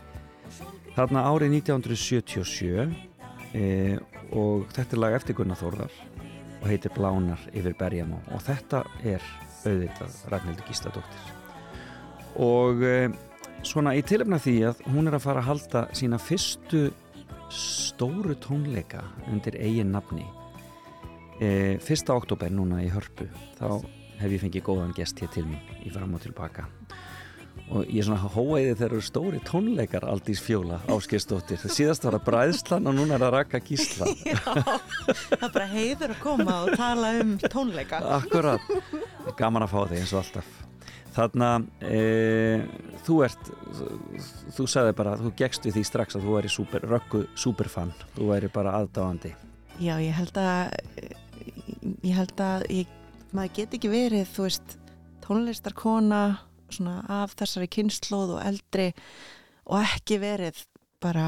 Þarna árið 1977 e, og þetta er lag eftir Gunnar Þórðar og heitir Blánar yfir Berjamó og þetta er auðvitað Ragnhildur Gísladóttir. Og e, svona í tilefna því að hún er að fara að halda sína fyrstu stóru tónleika undir eigin nafni e, fyrsta oktober núna í Hörpu þá hef ég fengið góðan gest hér til mín í fram og tilbaka og ég er svona hóiði þegar eru stóri tónleikar Aldís Fjóla áskistóttir síðast var það Bræðslan og núna er það Raka Gísla. Já, það er bara heiður að koma og tala um tónleika. Akkurat, gaman að fá þig eins og alltaf. Þarna, e, þú ert, þú sagði bara, þú gegst við því strax að þú væri super, röggu superfan, þú væri bara aðdáandi. Já, ég held að, ég held að ég, maður get ekki verið, þú veist, tónlistarkona svona af þessari kynnslóð og eldri og ekki verið bara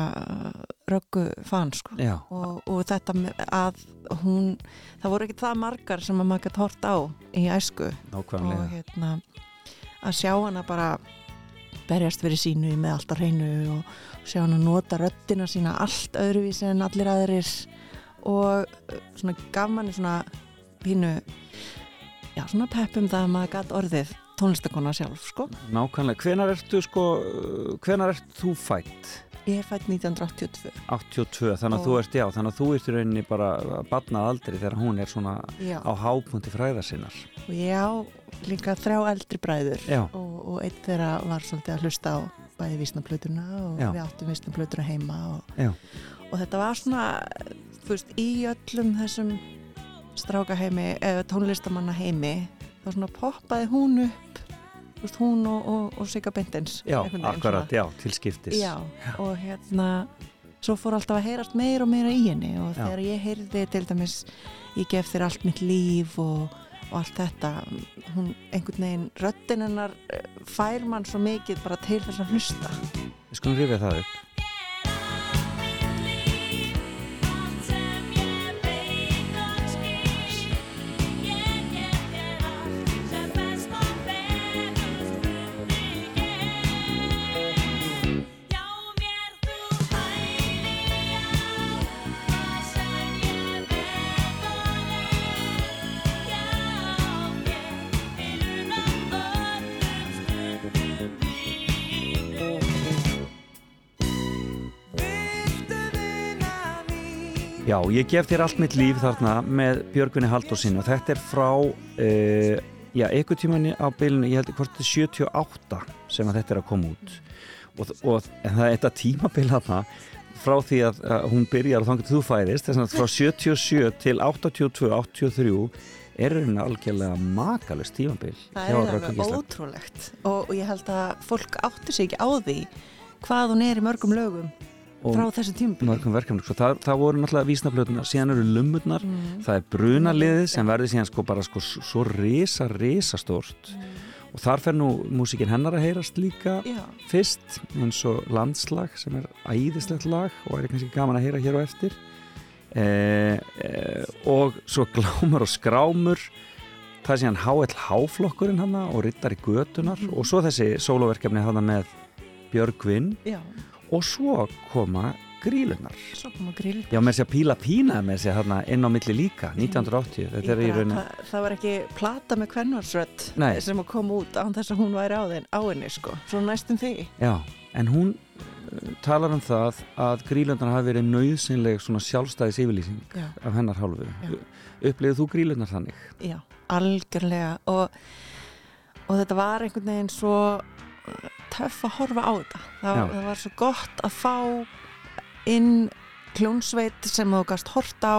röggu fan, sko. Og, og þetta að hún, það voru ekki það margar sem að maður gætt hort á í æsku og nákvæmlega. hérna að sjá hana bara berjast fyrir sínu með allt á hreinu og sjá hana nota röddina sína allt öðruvísi en allir aðrir og uh, svona gaf manni svona pínu já svona peppum það að maður gætt orðið tónlistakona sjálf sko Nákvæmlega, hvenar ertu sko, hvenar ert þú fætt? ég er fætt 1982 82, þannig að þú ert, já, þannig að þú ert í rauninni bara badnað aldrei þegar hún er svona já. á hápunkti fræðar sinnar. og ég á líka þrjá eldri bræður Já. og, og einn þeirra var svolítið að hlusta á bæði vísnaplötuna og Já. við áttum vísnaplötuna heima og, Já. og þetta var svona þú veist, í öllum þessum strákaheimi eða tónlistamanna heimi þá svona poppaði hún upp veist, hún og, og, og Sigga Bindens Já, akkurat, já, til skiptis. já, og hérna svo fór alltaf að heyrast meira og meira í henni og Já. þegar ég heyrði til dæmis ég gef þér allt mitt líf og, og allt þetta hún einhvern veginn, röddin hennar eh, fær mann svo mikið bara til þess að hlusta Við skulum rifja það upp. Ég gef þér allt mitt líf þarna með Björgunni Halldórsson og þetta er frá uh, já, einhver tímanni á bylunu, ég held hvort þetta er 78 sem að þetta er að koma út. Og, og það er þetta tímabil þarna frá því að, að hún byrjar og þannig að þú fæðist þess að frá 77 til 82, 83 er hérna algjörlega makalust tímabil það er alveg ótrúlegt og, og ég held að fólk átti sig ekki á því hvað hún er í mörgum lögum frá þessu verkefni, sko, það, það voru náttúrulega vísnaflötunar, síðan eru lummurnar. Mm. það er brunaliðið sem verður síðan sko bara sko svo risa, risa stórt. Og þar fer nú músikinn hennar að heyrast líka Já, fyrst eins og landslag sem er æðislegt lag og er kannski gaman að heyra hér á eftir. Eh, eh, og svo glámur og skrámur það er síðan HLH-flokkurinn hann og Rittar í götunar og svo þessi sóloverkefni hann með Björgvin. Já, og svo koma grílunar svo koma grill Já, með þess að píla pína með að hérna inn á milli líka 1980, þetta er í rauninni það, það var ekki plata með kvennarsrödd Nei. sem að koma út án þess að hún væri á, þinn, á henni sko. svo næstum því Já, en hún uh, talar um það að grílundar hafi verið nöðsynleg svona sjálfstæðis yfirlýsing já, af hennar hálfu. Upplifið þú grílundar þannig? já, algjörlega og, og þetta var einhvern veginn svo töff að horfa á þetta. Það, það var svo gott að fá inn kljónsveit sem þú gast hort á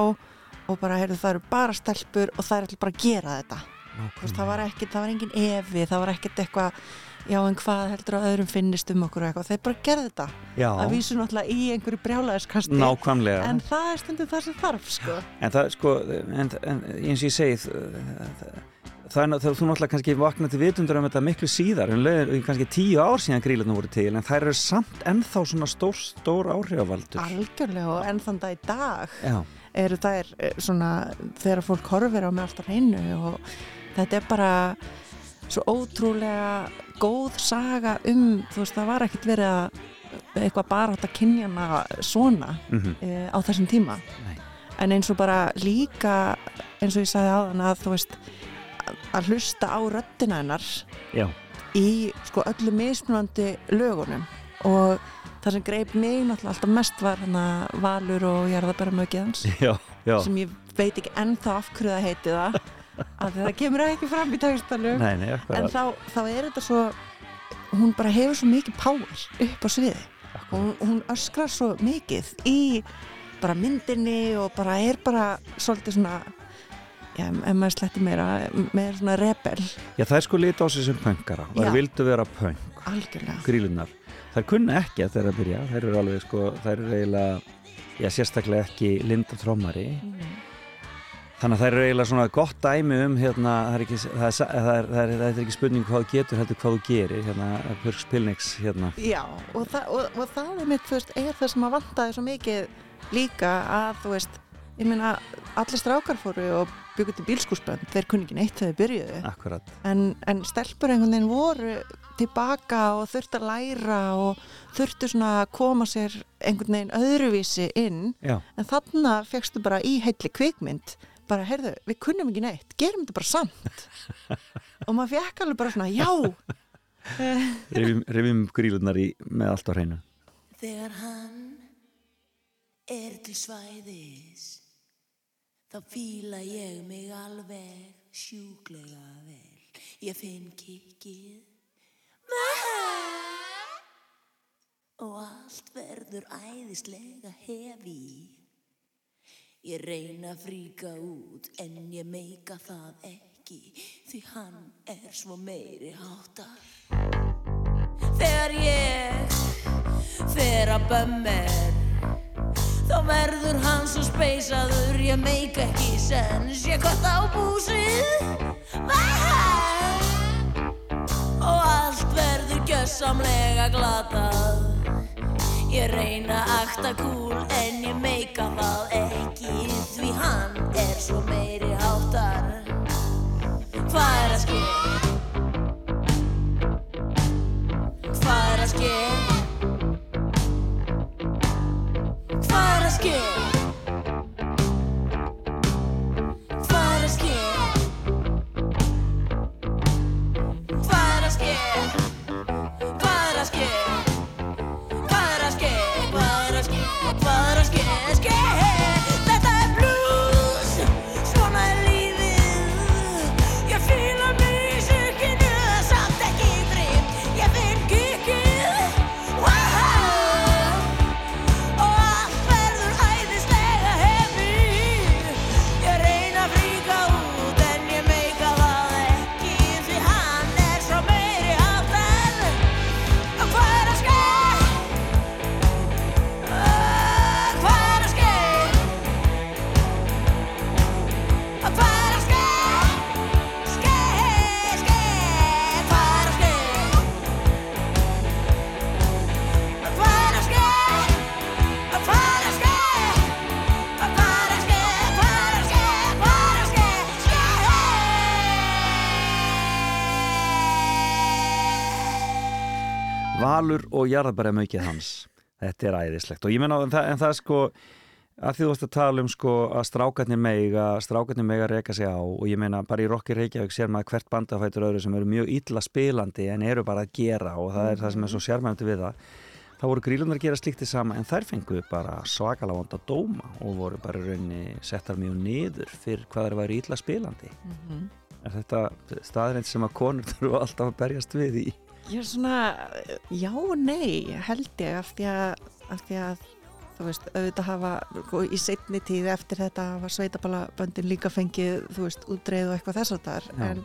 og bara, heyrðu, það eru bara stelpur og það er allir bara að gera þetta. Þú veist, það var ekkert, það var engin efi það var ekkert eitthvað, já en hvað heldur að öðrum finnist um okkur eitthvað, þeir bara gerði þetta. Já, að vísu náttúrulega í einhverju brjálæðiskasti. Nákvæmlega. En það er stundum það sem þarf sko. En það, sko, en, en eins og ég segi það, það ná- það, þú náttúrulega kannski vakna til vitundur um þetta miklu síðar, en leiðir kannski tíu ár síðan grílarnir voru til, en þær eru samt ennþá svona stór, stór áhrifavaldur. algjörlega og enn þann dag í dag Já, eru þær eh, svona þegar fólk horfir á mig alltaf hreinu og þetta er bara svo ótrúlega góð saga um, þú veist, það var ekkert verið að eitthvað bara átt að kynja hana svona mm e, á þessum tíma Nei. en eins og bara líka eins og ég sagði áðan að þú veist að hlusta á röddina hennar já, í sko öllu mismunandi lögunum. Og það sem greip mig náttúrulega alltaf mest var hana Valur og já. sem ég veit ekki ennþá af hverju það heiti það af því það kemur ekki fram í nei, en þá, þá er þetta svo hún bara hefur svo mikið power upp á sviði og hún, hún öskrar svo mikið í bara myndinni og bara er bara svolítið svona já, ef maður sletti meira með svona rebel Já, það er sko lit á sig sem pöngara. Það vildu vera pöng, algjörlega grílunar. Það kunna ekki að þeirra byrja. Það eru alveg, sko, það eru eiginlega, já, sérstaklega ekki linda trómari. Þannig að það eru eiginlega svona gott dæmi um, hérna, það er ekki, það er, það er, það er, það er ekki spurning hvað þú getur, heldur hvað þú gerir, hérna, Björg Spilniks, hérna. Já, og, það, og, og það er mitt, þú veist, er það sem að vantaði svo mikið líka að, þú veist, ég meina, allir strákar fóru og byggur til bílskúsbönd, þeir kunni ekki neitt þegar þeir byrjuðu, Akkurat. en, en stelpur einhvern veginn voru tilbaka og þurftu að læra og þurftu svona að koma sér einhvern veginn öðruvísi inn, Já, en þarna fegstu bara í heilli kvikmynd, bara, heyrðu, við kunnum ekki neitt, gerum þetta bara samt. og maður fekk alveg bara svona, já, rifjum, rifjum grílunar í, með allt á hreinu. Þegar hann er til svæðis þá fíla ég mig alveg sjúklega vel. Ég finn kikkið. Með hann og allt verður æðislega hefi. Ég reyna að fríka út en ég meika það ekki því hann er svo meiri háttar. Þegar ég fer að bömmir þá verður hann svo speysaður ég meik ekki sens ég kvart á búsið Væ! og allt verður gjössamlega glatað. Ég reyna að akta kúl en ég meika það ekki. Því hann er svo meiri háttar. Hvað er að ske? Hvað er að ske Valur og jarðabæra mögið hans. Þetta er æðislegt. Og ég menna en en það sko að því þú varst að tala um sko að strákarnir mega strákarnir mega reyka sig á og ég meina bara í Rocky Reykjavík sér maður hvert bandafætur öðru sem eru mjög illa spilandi en eru bara að gera og það er það sem er svo sérmændi við það. Þá voru grílunar að gera slíktið sama en þær fenguðu bara svakalega vond að dóma og voru bara í rauninni settar mjög niður fyrir hvað þeir væri illa spilandi. Er þetta staðrind sem að konur þurfa alltaf að berjast við í Ég er svona, já og nei held ég af því að, af því að þú veist, auðvitað hafa í setni tíð eftir þetta hafa sveitaballaböndin líka fengið, þú veist, útreið og eitthvað þess að þar en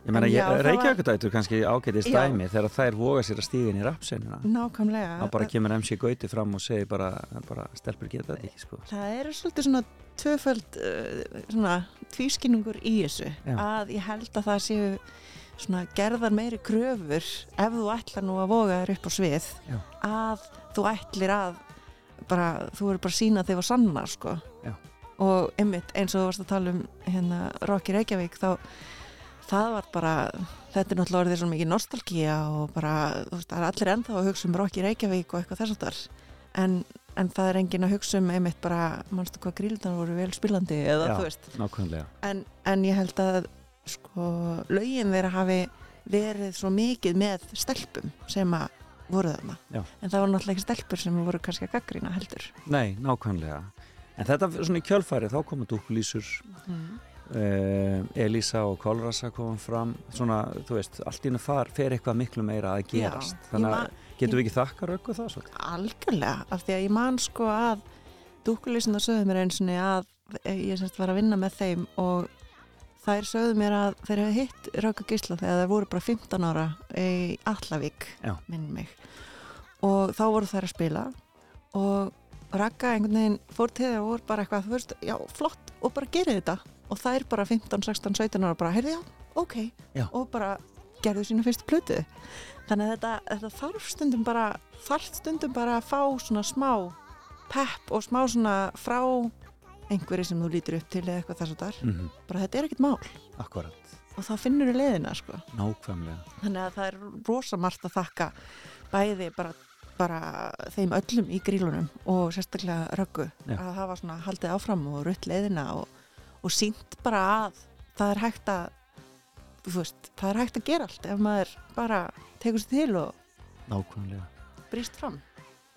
Ég meina, var- Reykjavíkudætur kannski ágætist Já. dæmi þegar þær voga sér að stíga inn í rapsenuna nákvæmlega þá bara kemur MC Gauti fram og segir bara, bara stelpur geta þetta ekki sko. það er svolítið svona tvöföld uh, svona tvískinningur í þessu Já. að ég held að það séu svona gerðar meiri kröfur ef þú ætlar nú að voga þér upp á svið Já. að þú ætlir að bara, þú eru bara sína þig og sanna sko Já. og einmitt eins og þú varst að tala um hérna Rocky Reykjavík þá það var bara, þetta er náttúrulega orðið svo mikið nostalgía og bara þú veist, það er allir ennþá að hugsa um Rocky Reykjavík og eitthvað þess að þar en, en það er engin að hugsa um einmitt bara, mannstu hvað gríldan voru vel spilandi eða Já. þú veist en, en ég held að sko, lögin þeirra hafi verið svo mikið með stelpum sem að voru þarna. Já. en það voru náttúrulega ekki stelpur sem voru kannski að gaggrina heldur. Nei, nákvæmlega. En þetta svona í kjölfæri þá koma dúkulísur Uh, Elísa og Kolrasa komum fram. Svona, þú veist, allt í hennu far fer eitthvað miklu meira að gerast. Já, þannig að getum við ekki þakka röggu það svolítið? Algjörlega, af því að ég man sko að dúkulísin að sögðu mér eins og að ég semst var að vinna með þeim og þær sögðu mér að þeir hefði hitt Rauka Gísla þegar þeir voru bara 15 ára í Allavík, minn mig. Og þá voru þær að spila og Raka einhvern veginn fór til og voru bara eitthvað, veist, já, flott og bara gerði þetta. Og þær bara 15, 16, 17 ára bara, heyrði já, ok. Já. og bara gerðu sína fyrstu plötu. Þannig að þetta, þetta þarf stundum bara þarf stundum bara að fá svona smá pepp og smá svona frá einhverju sem þú lítur upp til eða eitthvað þess að þar. Mm bara þetta er ekkert mál. Akkurat, og þá finnur þú leiðina sko. Þannig að það er rosa margt að þakka bæði bara, bara þeim öllum í grílunum og sérstaklega röggu Já. að hafa svona haldið áfram og rutt leiðina og, og sínt bara að það er hægt að veist, það er hægt að gera allt ef maður bara tekur sér til og Nákvæmlega. brýst fram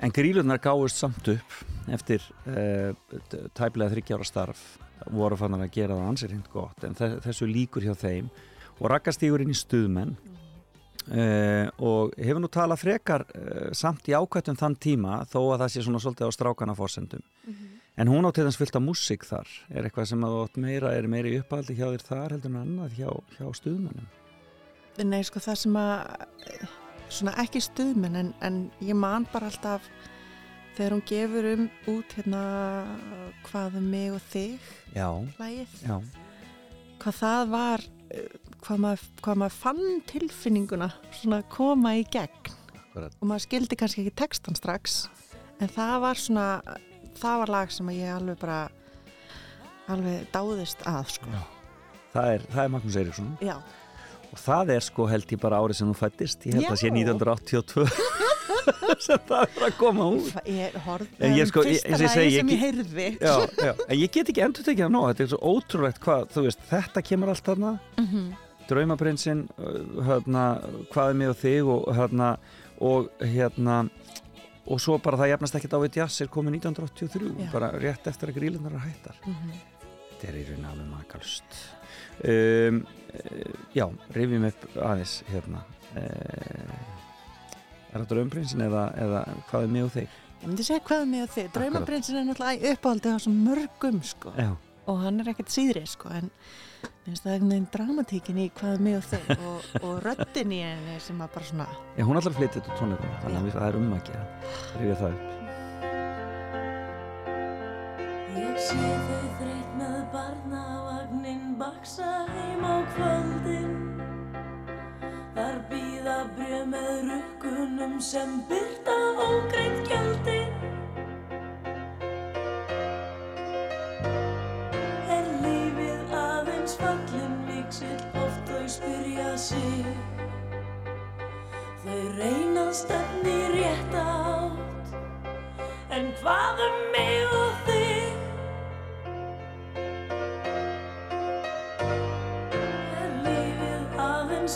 En grílunar gáðust samt upp eftir uh, tæplega þryggjára starf. Voru fannar að gera það ansið hreint gott en þe- þessu líkur hjá þeim. Og rakkastígur inn í stuðmenn uh, og hefur nú talað frekar uh, samt í ákvættum þann tíma þó að það sé svona svolítið á strákana fórsendum en hún á til þess fyllt af músík þar. Er eitthvað sem að átt meira er meira í uppaldi hjá þér þar heldur en annað hjá, hjá stuðmennum Nei, sko það sem að svona ekki stuðmenn en, en ég man bara alltaf þegar hún gefur um út hérna hvað um mig og þig Já, lagið, já, hvað það var hvað maður, hvað maður fann tilfinninguna svona koma í gegn. Akkurat. Og maður skildi kannski ekki textan strax en það var svona það var lag sem ég alveg bara alveg dáðist að sko. Það er, það er Magnús Eiríksson. Já, Og það er sko held ég bara árið sem þú fættist Ég held að sé Já. 1982 sem það er að koma út ég horfði um sko- fyrsta segi, sem ég heyrði já, já. En ég get ekki endur tekið það nóg Þetta er svo ótrúlegt hvað, þú veist, þetta kemur allt þarna Mhm. Draumaprinsinn uh, hérna, hvað er mig og þig og hérna og hérna og svo bara það jafnast ekkert á við jazz er komið 1983, Já. bara rétt eftir að grílunar hættar Mhm. þetta er í raun alveg makalust um, já, rifjum upp aðeins hérna. Uh, er það draumprinsin eða, eða hvað er og þig? Ég myndi segja hvað með þig, Draumaprinsin er náttúrulega uppáhaldið á svo mörgum sko. Já, og hann er ekkert síðri sko en minnst það einhvern veginn dramatíkin í hvað með þig og, og röddin í henni sem að bara svona já hún að flytja þetta tónleikum þannig að það er um að gera rifja það upp. Ég sé barnavagnin baksa heim á kvöldin. Þar býða brjöð með rukkunum sem byrta ógreitt gjöldin Er lífið aðeins fallin miksill oft þau spyrja sig. Þau reynað stefni rétt átt. En hvað um mig og þig?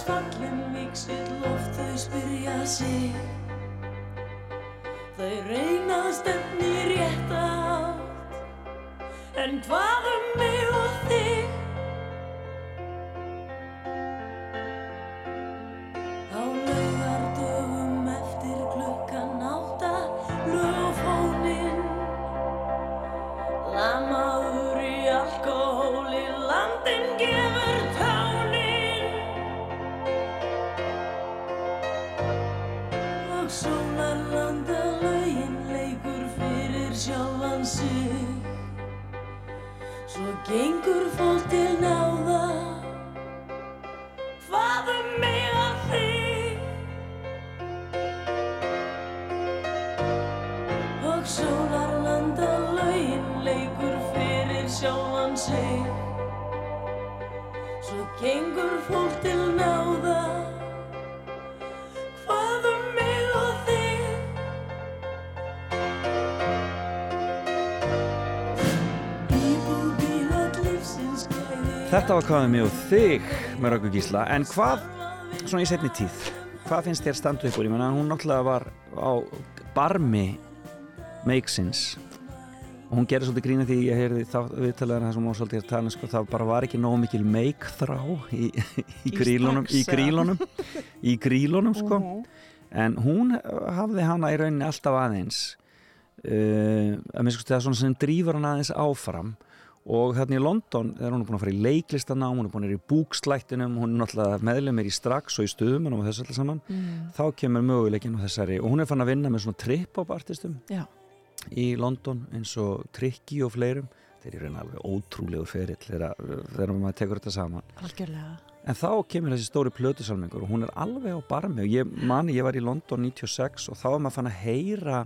Fallin miksill oft þau spyrja sig. Þau reyna að stefni rétt átt. En hvað um mig Þetta var hvað með mig og þig með Röggu Gísla. En hvað, svona í setni tíð hvað finnst þér standu upp úr? Ég menna hún náttúrulega var á barmi makesins og hún gerir svolítið grína því ég heyrði þá viðtalega þessum og svolítið að tala sko, það bara var ekki nógu mikil make þrá í, í grílunum í grílunum í grílunum sko. En hún hafði hana í rauninni alltaf aðeins uh, að minnst sko það er svona sem drífur hann aðeins áfram og þarna í London er hún búin að fara í leiklistanám hún er búin að vera í búkslættinum hún er náttúrulega meðlumir í strax og í stöðum og þessu allir saman, þá kemur möguleikin á þessari og hún er fann að vinna með svona trip-hop artistum Já. í London eins og Tricky og fleirum. Þeir eru reyna alveg ótrúlegur ferill þegar, maður tekur þetta saman. Algjörlega. En þá kemur þessi stóri plötusalmingur og hún er alveg á barmi. Og ég mani, ég var í London 96 og þá var maður fann að heyra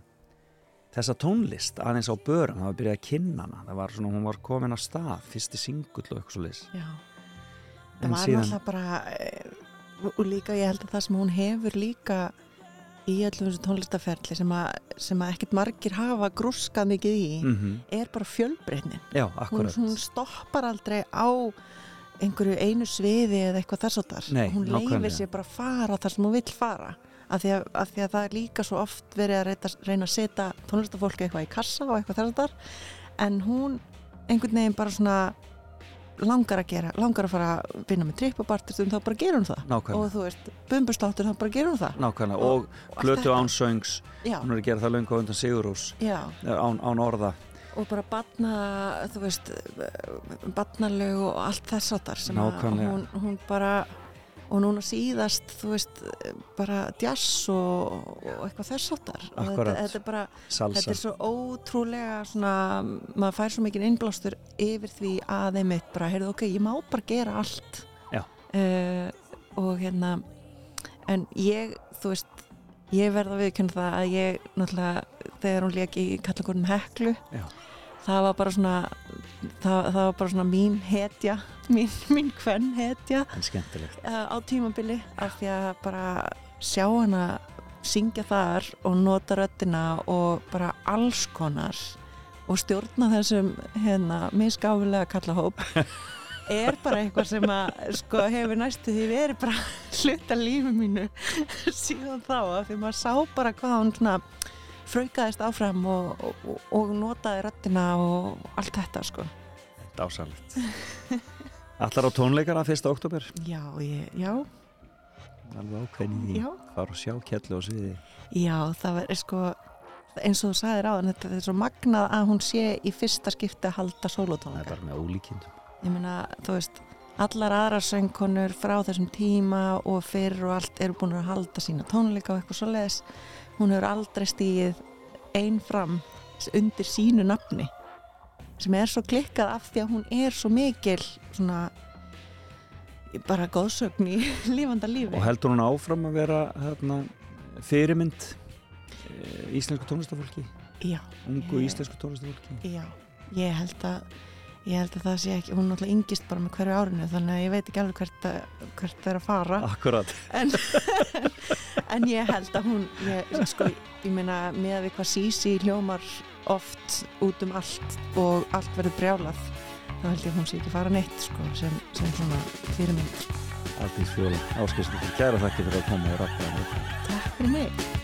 þessa tónlist aðeins á börum, það var byrjað að kynna hana það var svona, hún var komin af stað fyrsti singull og eitthvað svo. En það var síðan- náttúrulega bara eh, og líka ég held að það sem hún hefur líka í öllum þessu tónlistaferli sem að, sem að ekkert margir hafa grúskað mikið í mm er bara fjölbreytnin. Já, hún, hún stoppar aldrei á einhverju einu sviði eða eitthvað þess að þar hún leifir sér bara að fara þar sem hún vill fara af því, því að það er líka svo oft verið að reyna, reyna að setja tónlistafólki eitthvað í kassa og eitthvað þess að þar en hún einhvern veginn bara svona langar að gera, langar að fara að vinna með trippabartistum, þá bara hún það. Nákvæmlega. og þú veist, bumbustáttur, þá bara hún það. Nákvæmlega, Og- og, allt plötu þetta. án söngs. Já, hún er að gera það löngu á undan Sigurús án, án orða. Og bara batna, þú veist batnalög og allt þess að þar sem að hún, hún bara og núna síðast, þú veist bara jazz og, og eitthvað þess að þar og þetta, þetta er bara salsa þetta er svo ótrúlega svona, maður fær svo mikið innblástur yfir því að einmitt bara, heyrðu ok, ég má bara gera allt Já. Eh, og hérna en ég, þú veist ég verða að viðkynna það að ég náttúrulega, þegar hún leik í kallakórnum Heklu Já. Það var bara svona það, það var bara svona mín hetja mín, mín hvern hetja. Uh, á tímabili af því að bara sjá hana syngja þar og nota röddina og bara alls konar og stjórna þessum hérna misgáfilega kallahóp er bara eitthvað sem að sko hefur næstu því verið bara hluta lífi mínu síðan þá af því maður sá bara hvað hún svona fraukaðist áfram og, og, og notaði röddina og allt þetta sko. Dásalegt Allar á tónleikana 1. oktober já, ég, já, alveg ákveðin í fara og sjá kellu á sviði. Já, það var sko eins og þú sagðir á þetta er svo magnað að hún sé í fyrsta skipti að halda það er bara með ólíkindum. Ég meina, þú veist allar aðrar söngkonur frá þessum tíma og fyrr og allt eru búin að halda sína tónleika og eitthvað svo leðis hún hefur aldrei stíið einn fram undir sínu nafni sem er svo klikkað af því að hún er svo mikil svona bara góðsögn í lífanda lífi. Og heldur hún áfram að vera hérna, fyrirmynd eh, íslensku tónlistafólki Já, ungu Ég- íslensku tónlistafólki Já, ég held að ég held að það sé ekki, hún náttúrulega yngist bara með hverju árinu þannig að ég veit ekki alveg hvert, að, hvert það er að fara. Akkurat. En, en ég held að hún ég, sko, ég meina með að við hvað sísi hljómar oft út um allt og allt verður brjálað þá held ég að hún sé ekki fara neitt sko, sem, sem svona fyrirmynd. Aldís Fjóla, áskilsmyndir, kæra þakki fyrir að koma og rappa Takk fyrir mig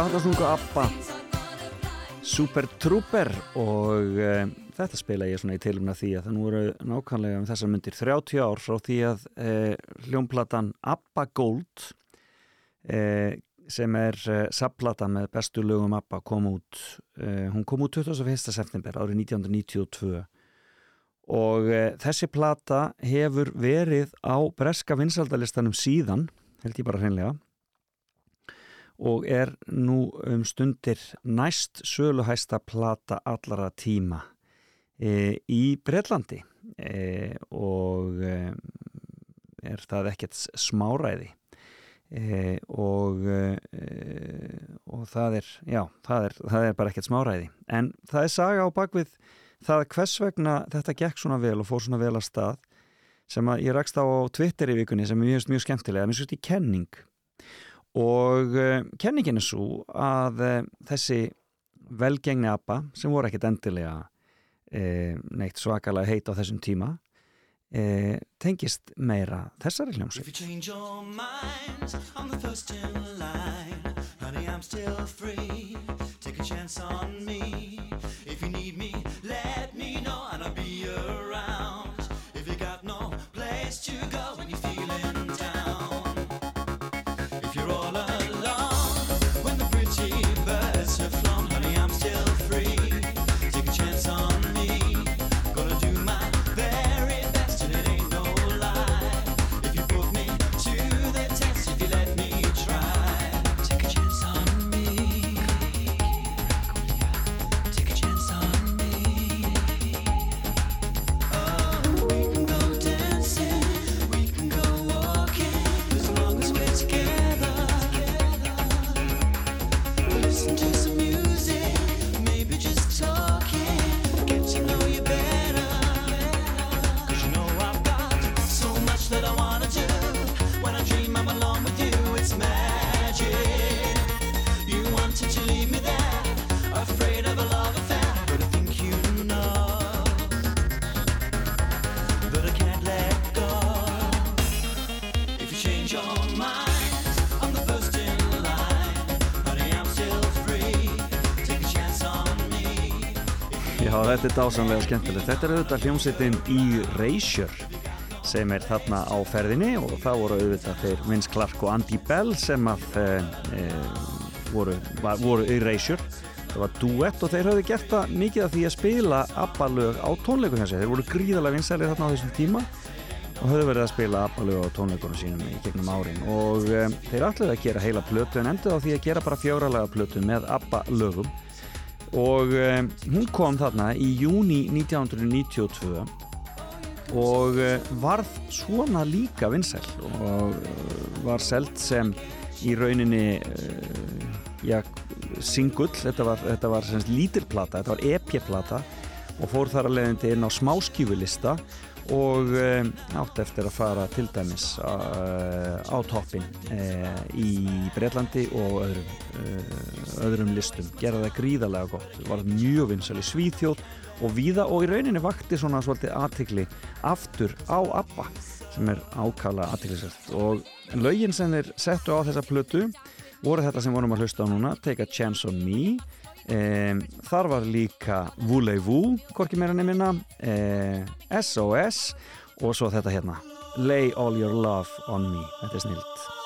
Já, þetta sungu Abba Super Trooper og e, þetta spila ég svona í tilumna því að það nú eru nákvæmlega um þessar myndir 30 ár frá því að e, hljómplatan Abba Gold e, sem er saplata með bestu lögum Abba kom út hún kom út 21. september árið 1992 og þessi plata hefur verið á breska vinsaldalistanum síðan held ég bara hreinlega og er nú um stundir næst söluhæsta plata allara tíma e, í Breitlandi e, og e, er það ekkert smáræði? E, og, e, og það er, já, það er, það er bara ekkert smáræði. En það er saga á bakvið það hvers vegna þetta gekk svona vel og fór svona vel að stað sem að ég rakst á Twitter í vikunni sem ég finnst mjög skemmtilega, mér finnst þetta í kenning og eh, kenningin er svo að eh, þessi velgengni apa sem voru ekkit endilega e, neitt svakalega heit á þessum tíma e, tengist meira þessari hljómsveit. Honey I'm still free. Take a chance on me. If you need me Já, þetta er dásamlega skemmtilegt. Þetta er auðvitað hljómsveitin Erasure sem er þarna á ferðinni og það voru auðvitað þeir Vince Clark og Andy Bell sem að e, e, voru, voru Erasure. Það var duett og þeir hafði gert það mikið af því að spila ABBA-lög á tónleikum þessi. Þeir voru gríðalega vinsælir þarna á þessum tíma og höfðu verið að spila ABBA-lög á tónleikunum sínum í gegnum árin og e, þeir ætluði að gera heila plötu en endur á því að gera bara fjóralega plötu með ABBA-lögum og um, hún kom þarna í júni 1992 og uh, varð svona líka vinsæl og uh, var selt sem í rauninni uh, já, singull. Þetta var, þetta var lítilplata þetta var EP-plata og fór þar að leiðindi inn á smáskífulista og um, átt eftir að fara til dæmis uh, á toppin uh, í Breitlandi og öðrum, uh, öðrum listum. Gera það gríðarlega gott, var mjög vinsal í Svíþjóð og víða og í rauninni vakti svona svolítið aðtikli aftur á ABBA sem er ákala aðtiklisert og lögin sem þeir settu á þessa plötu voru þetta sem vorum að hlusta á núna Take a Chance on Me um, þar var líka Voulez-vous, hvorki meira nefnina um, SOS og svo þetta hérna. Lay All Your Love on Me. Þetta er snilt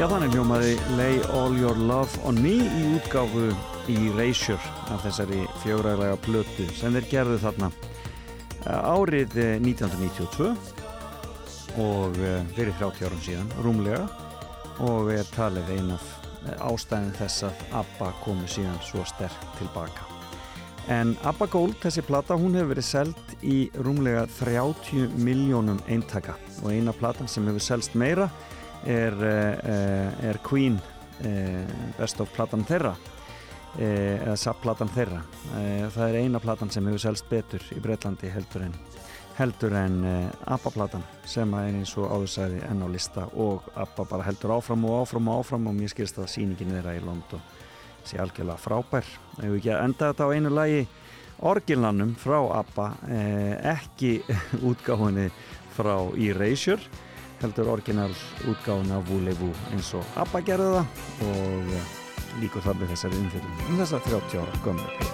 Já, þannig hljómaði Lay All Your Love On Me í útgáfu í Erasure af þessari fjögræðlega plötu sem þeir gerðu þarna eh, árið eh, 1992 og eh, fyrir 30 árum síðan, rúmlega og er talið ein af eh, ástæðin þess að ABBA komu síðan svo sterk tilbaka. En ABBA Gold, þessi plata, hún hefur verið seld í rúmlega 30 miljónum eintaka og eina platan sem hefur selst meira er, uh, er Queen uh, Best of platan þeirra uh, eða subplatan þeirra. Það er eina platan sem hefur selst betur í Breitlandi heldur en heldur en ABBA platan sem er eins og áðursæði enn á lista og ABBA bara heldur áfram og áfram og áfram og mér skilst að síningin þeirra í London sé algjörlega frábær. Ef við ekki að enda þetta á einu lagi orginlanum frá ABBA ekki útgáfinni frá Erasure heldur orginal útgáfuna Voulez-Vous eins og ABBA gerði það og eh, líkur þar með þessari umfjöldum um þessa 30 ára gömlu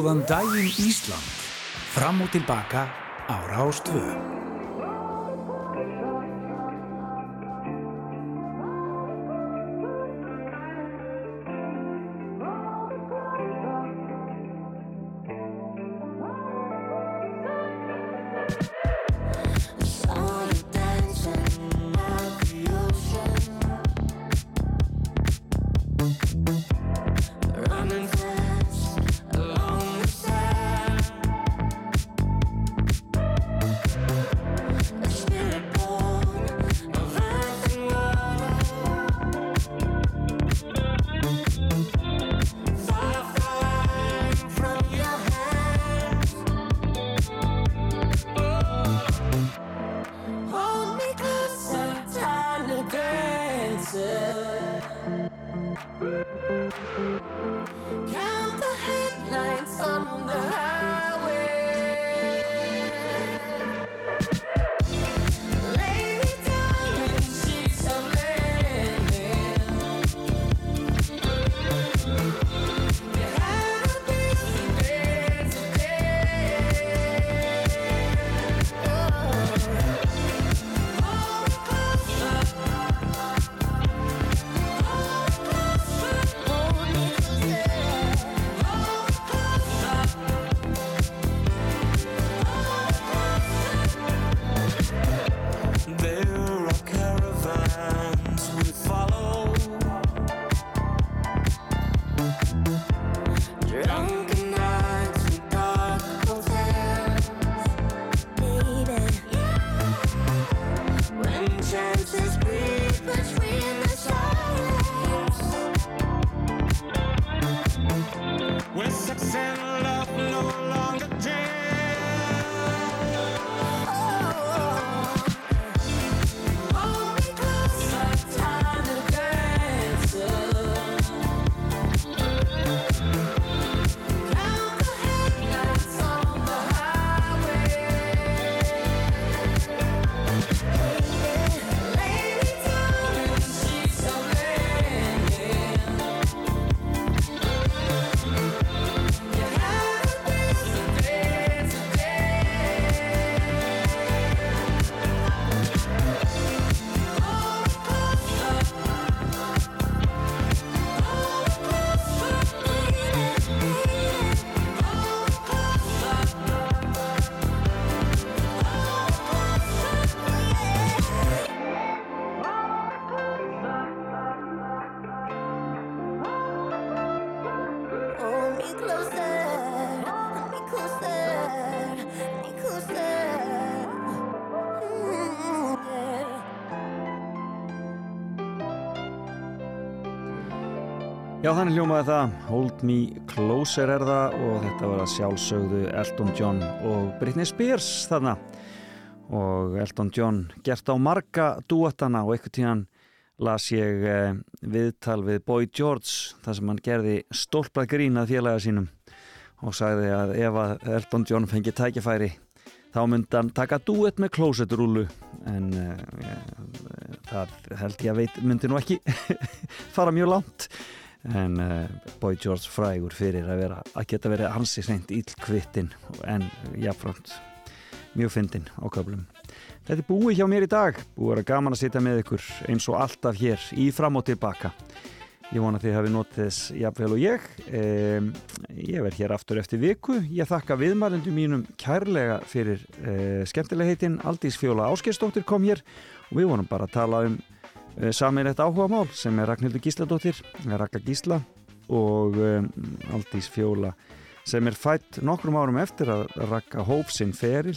Góðan daginn Ísland. Fram og tilbaka á Rástvö. Já, þannig hljómaði það, Hold Me Closer er það og þetta var að sjálfsögðu Elton John og Britney Spears þarna. Og Elton John gert á marga dúatana og eitthvað tíðan las ég eh, viðtal við Boy George þar sem hann gerði stólpað grín að félaga sínum og sagði að ef að Elton John fengi tækifæri þá myndi hann taka dúet með klósetrúlu en uh, ja, það held ég að veit myndi nú ekki fara mjög langt en uh, Boy George frægur fyrir að, vera, að geta verið hansi seint íllkvittin en jafnframt mjög fyndin á köflum. Þetta er búið hjá mér í dag. Búið að gaman að sitja með ykkur eins og alltaf hér í fram og tilbaka. Ég vona að þið hafi notið þess jafnvel og ég. Um, Ég verð hér aftur eftir viku. Ég þakka viðmælendum mínum kærlega fyrir uh, skemmtilega heitin Aldís Fjóla Áskeirsdóttir kom hér. Og við vonum bara að tala um uh, saminlegt áhuga mál sem er Ragnhildur Gísladóttir Raka Gísla og um, Aldís Fjóla sem er fætt nokkrum árum eftir að Raka hóf sinn feril.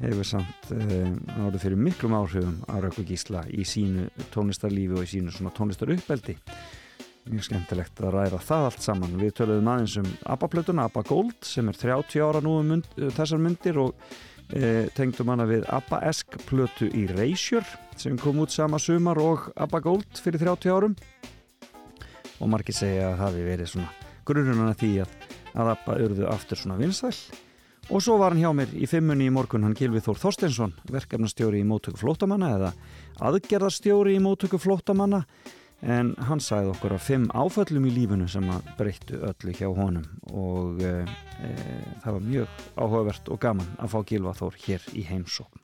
Hefur samt árið fyrir miklum áhrifum á Raka Gísla í sínu tónlistarlífi og í sínu svona tónlistaruppeldi. Mjög skemmtilegt að ræða það allt saman. Við töluðum aðeins um ABBA-plötuna ABBA Gold sem er 30 ára nú um mynd, þessar myndir og e, tengdum hana við ABBA-esk plötu í Reysjör sem kom út sama sumar og ABBA Gold fyrir 30 árum. Og margir segja að hafi verið svona grunnuna því að, að ABBA urðu aftur svona vinsæl. Og svo var hann hjá mér í fimmunni í morgun hann Gilvi Þór Þorsteinsson verkefnastjóri í mótöku flótamanna eða aðgerðarstjóri í mótöku flótamanna en hann sagði okkur að fimm áföllum í lífunu sem að breyttu öllu hjá honum og e, e, það var mjög áhugavert og gaman að fá Gilva Þór hér í heimsókn.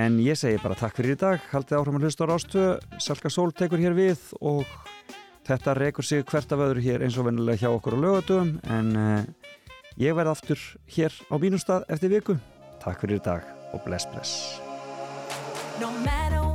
En ég segi bara takk fyrir í dag haldið áhrifman hlusta á rástu Salka Sól tekur hér við og þetta rekur sig hvert af öðru hér eins og vennilega hjá okkur á lögatum en e, ég verð aftur hér á mínum stað eftir viku. Takk fyrir í dag og bless bless. No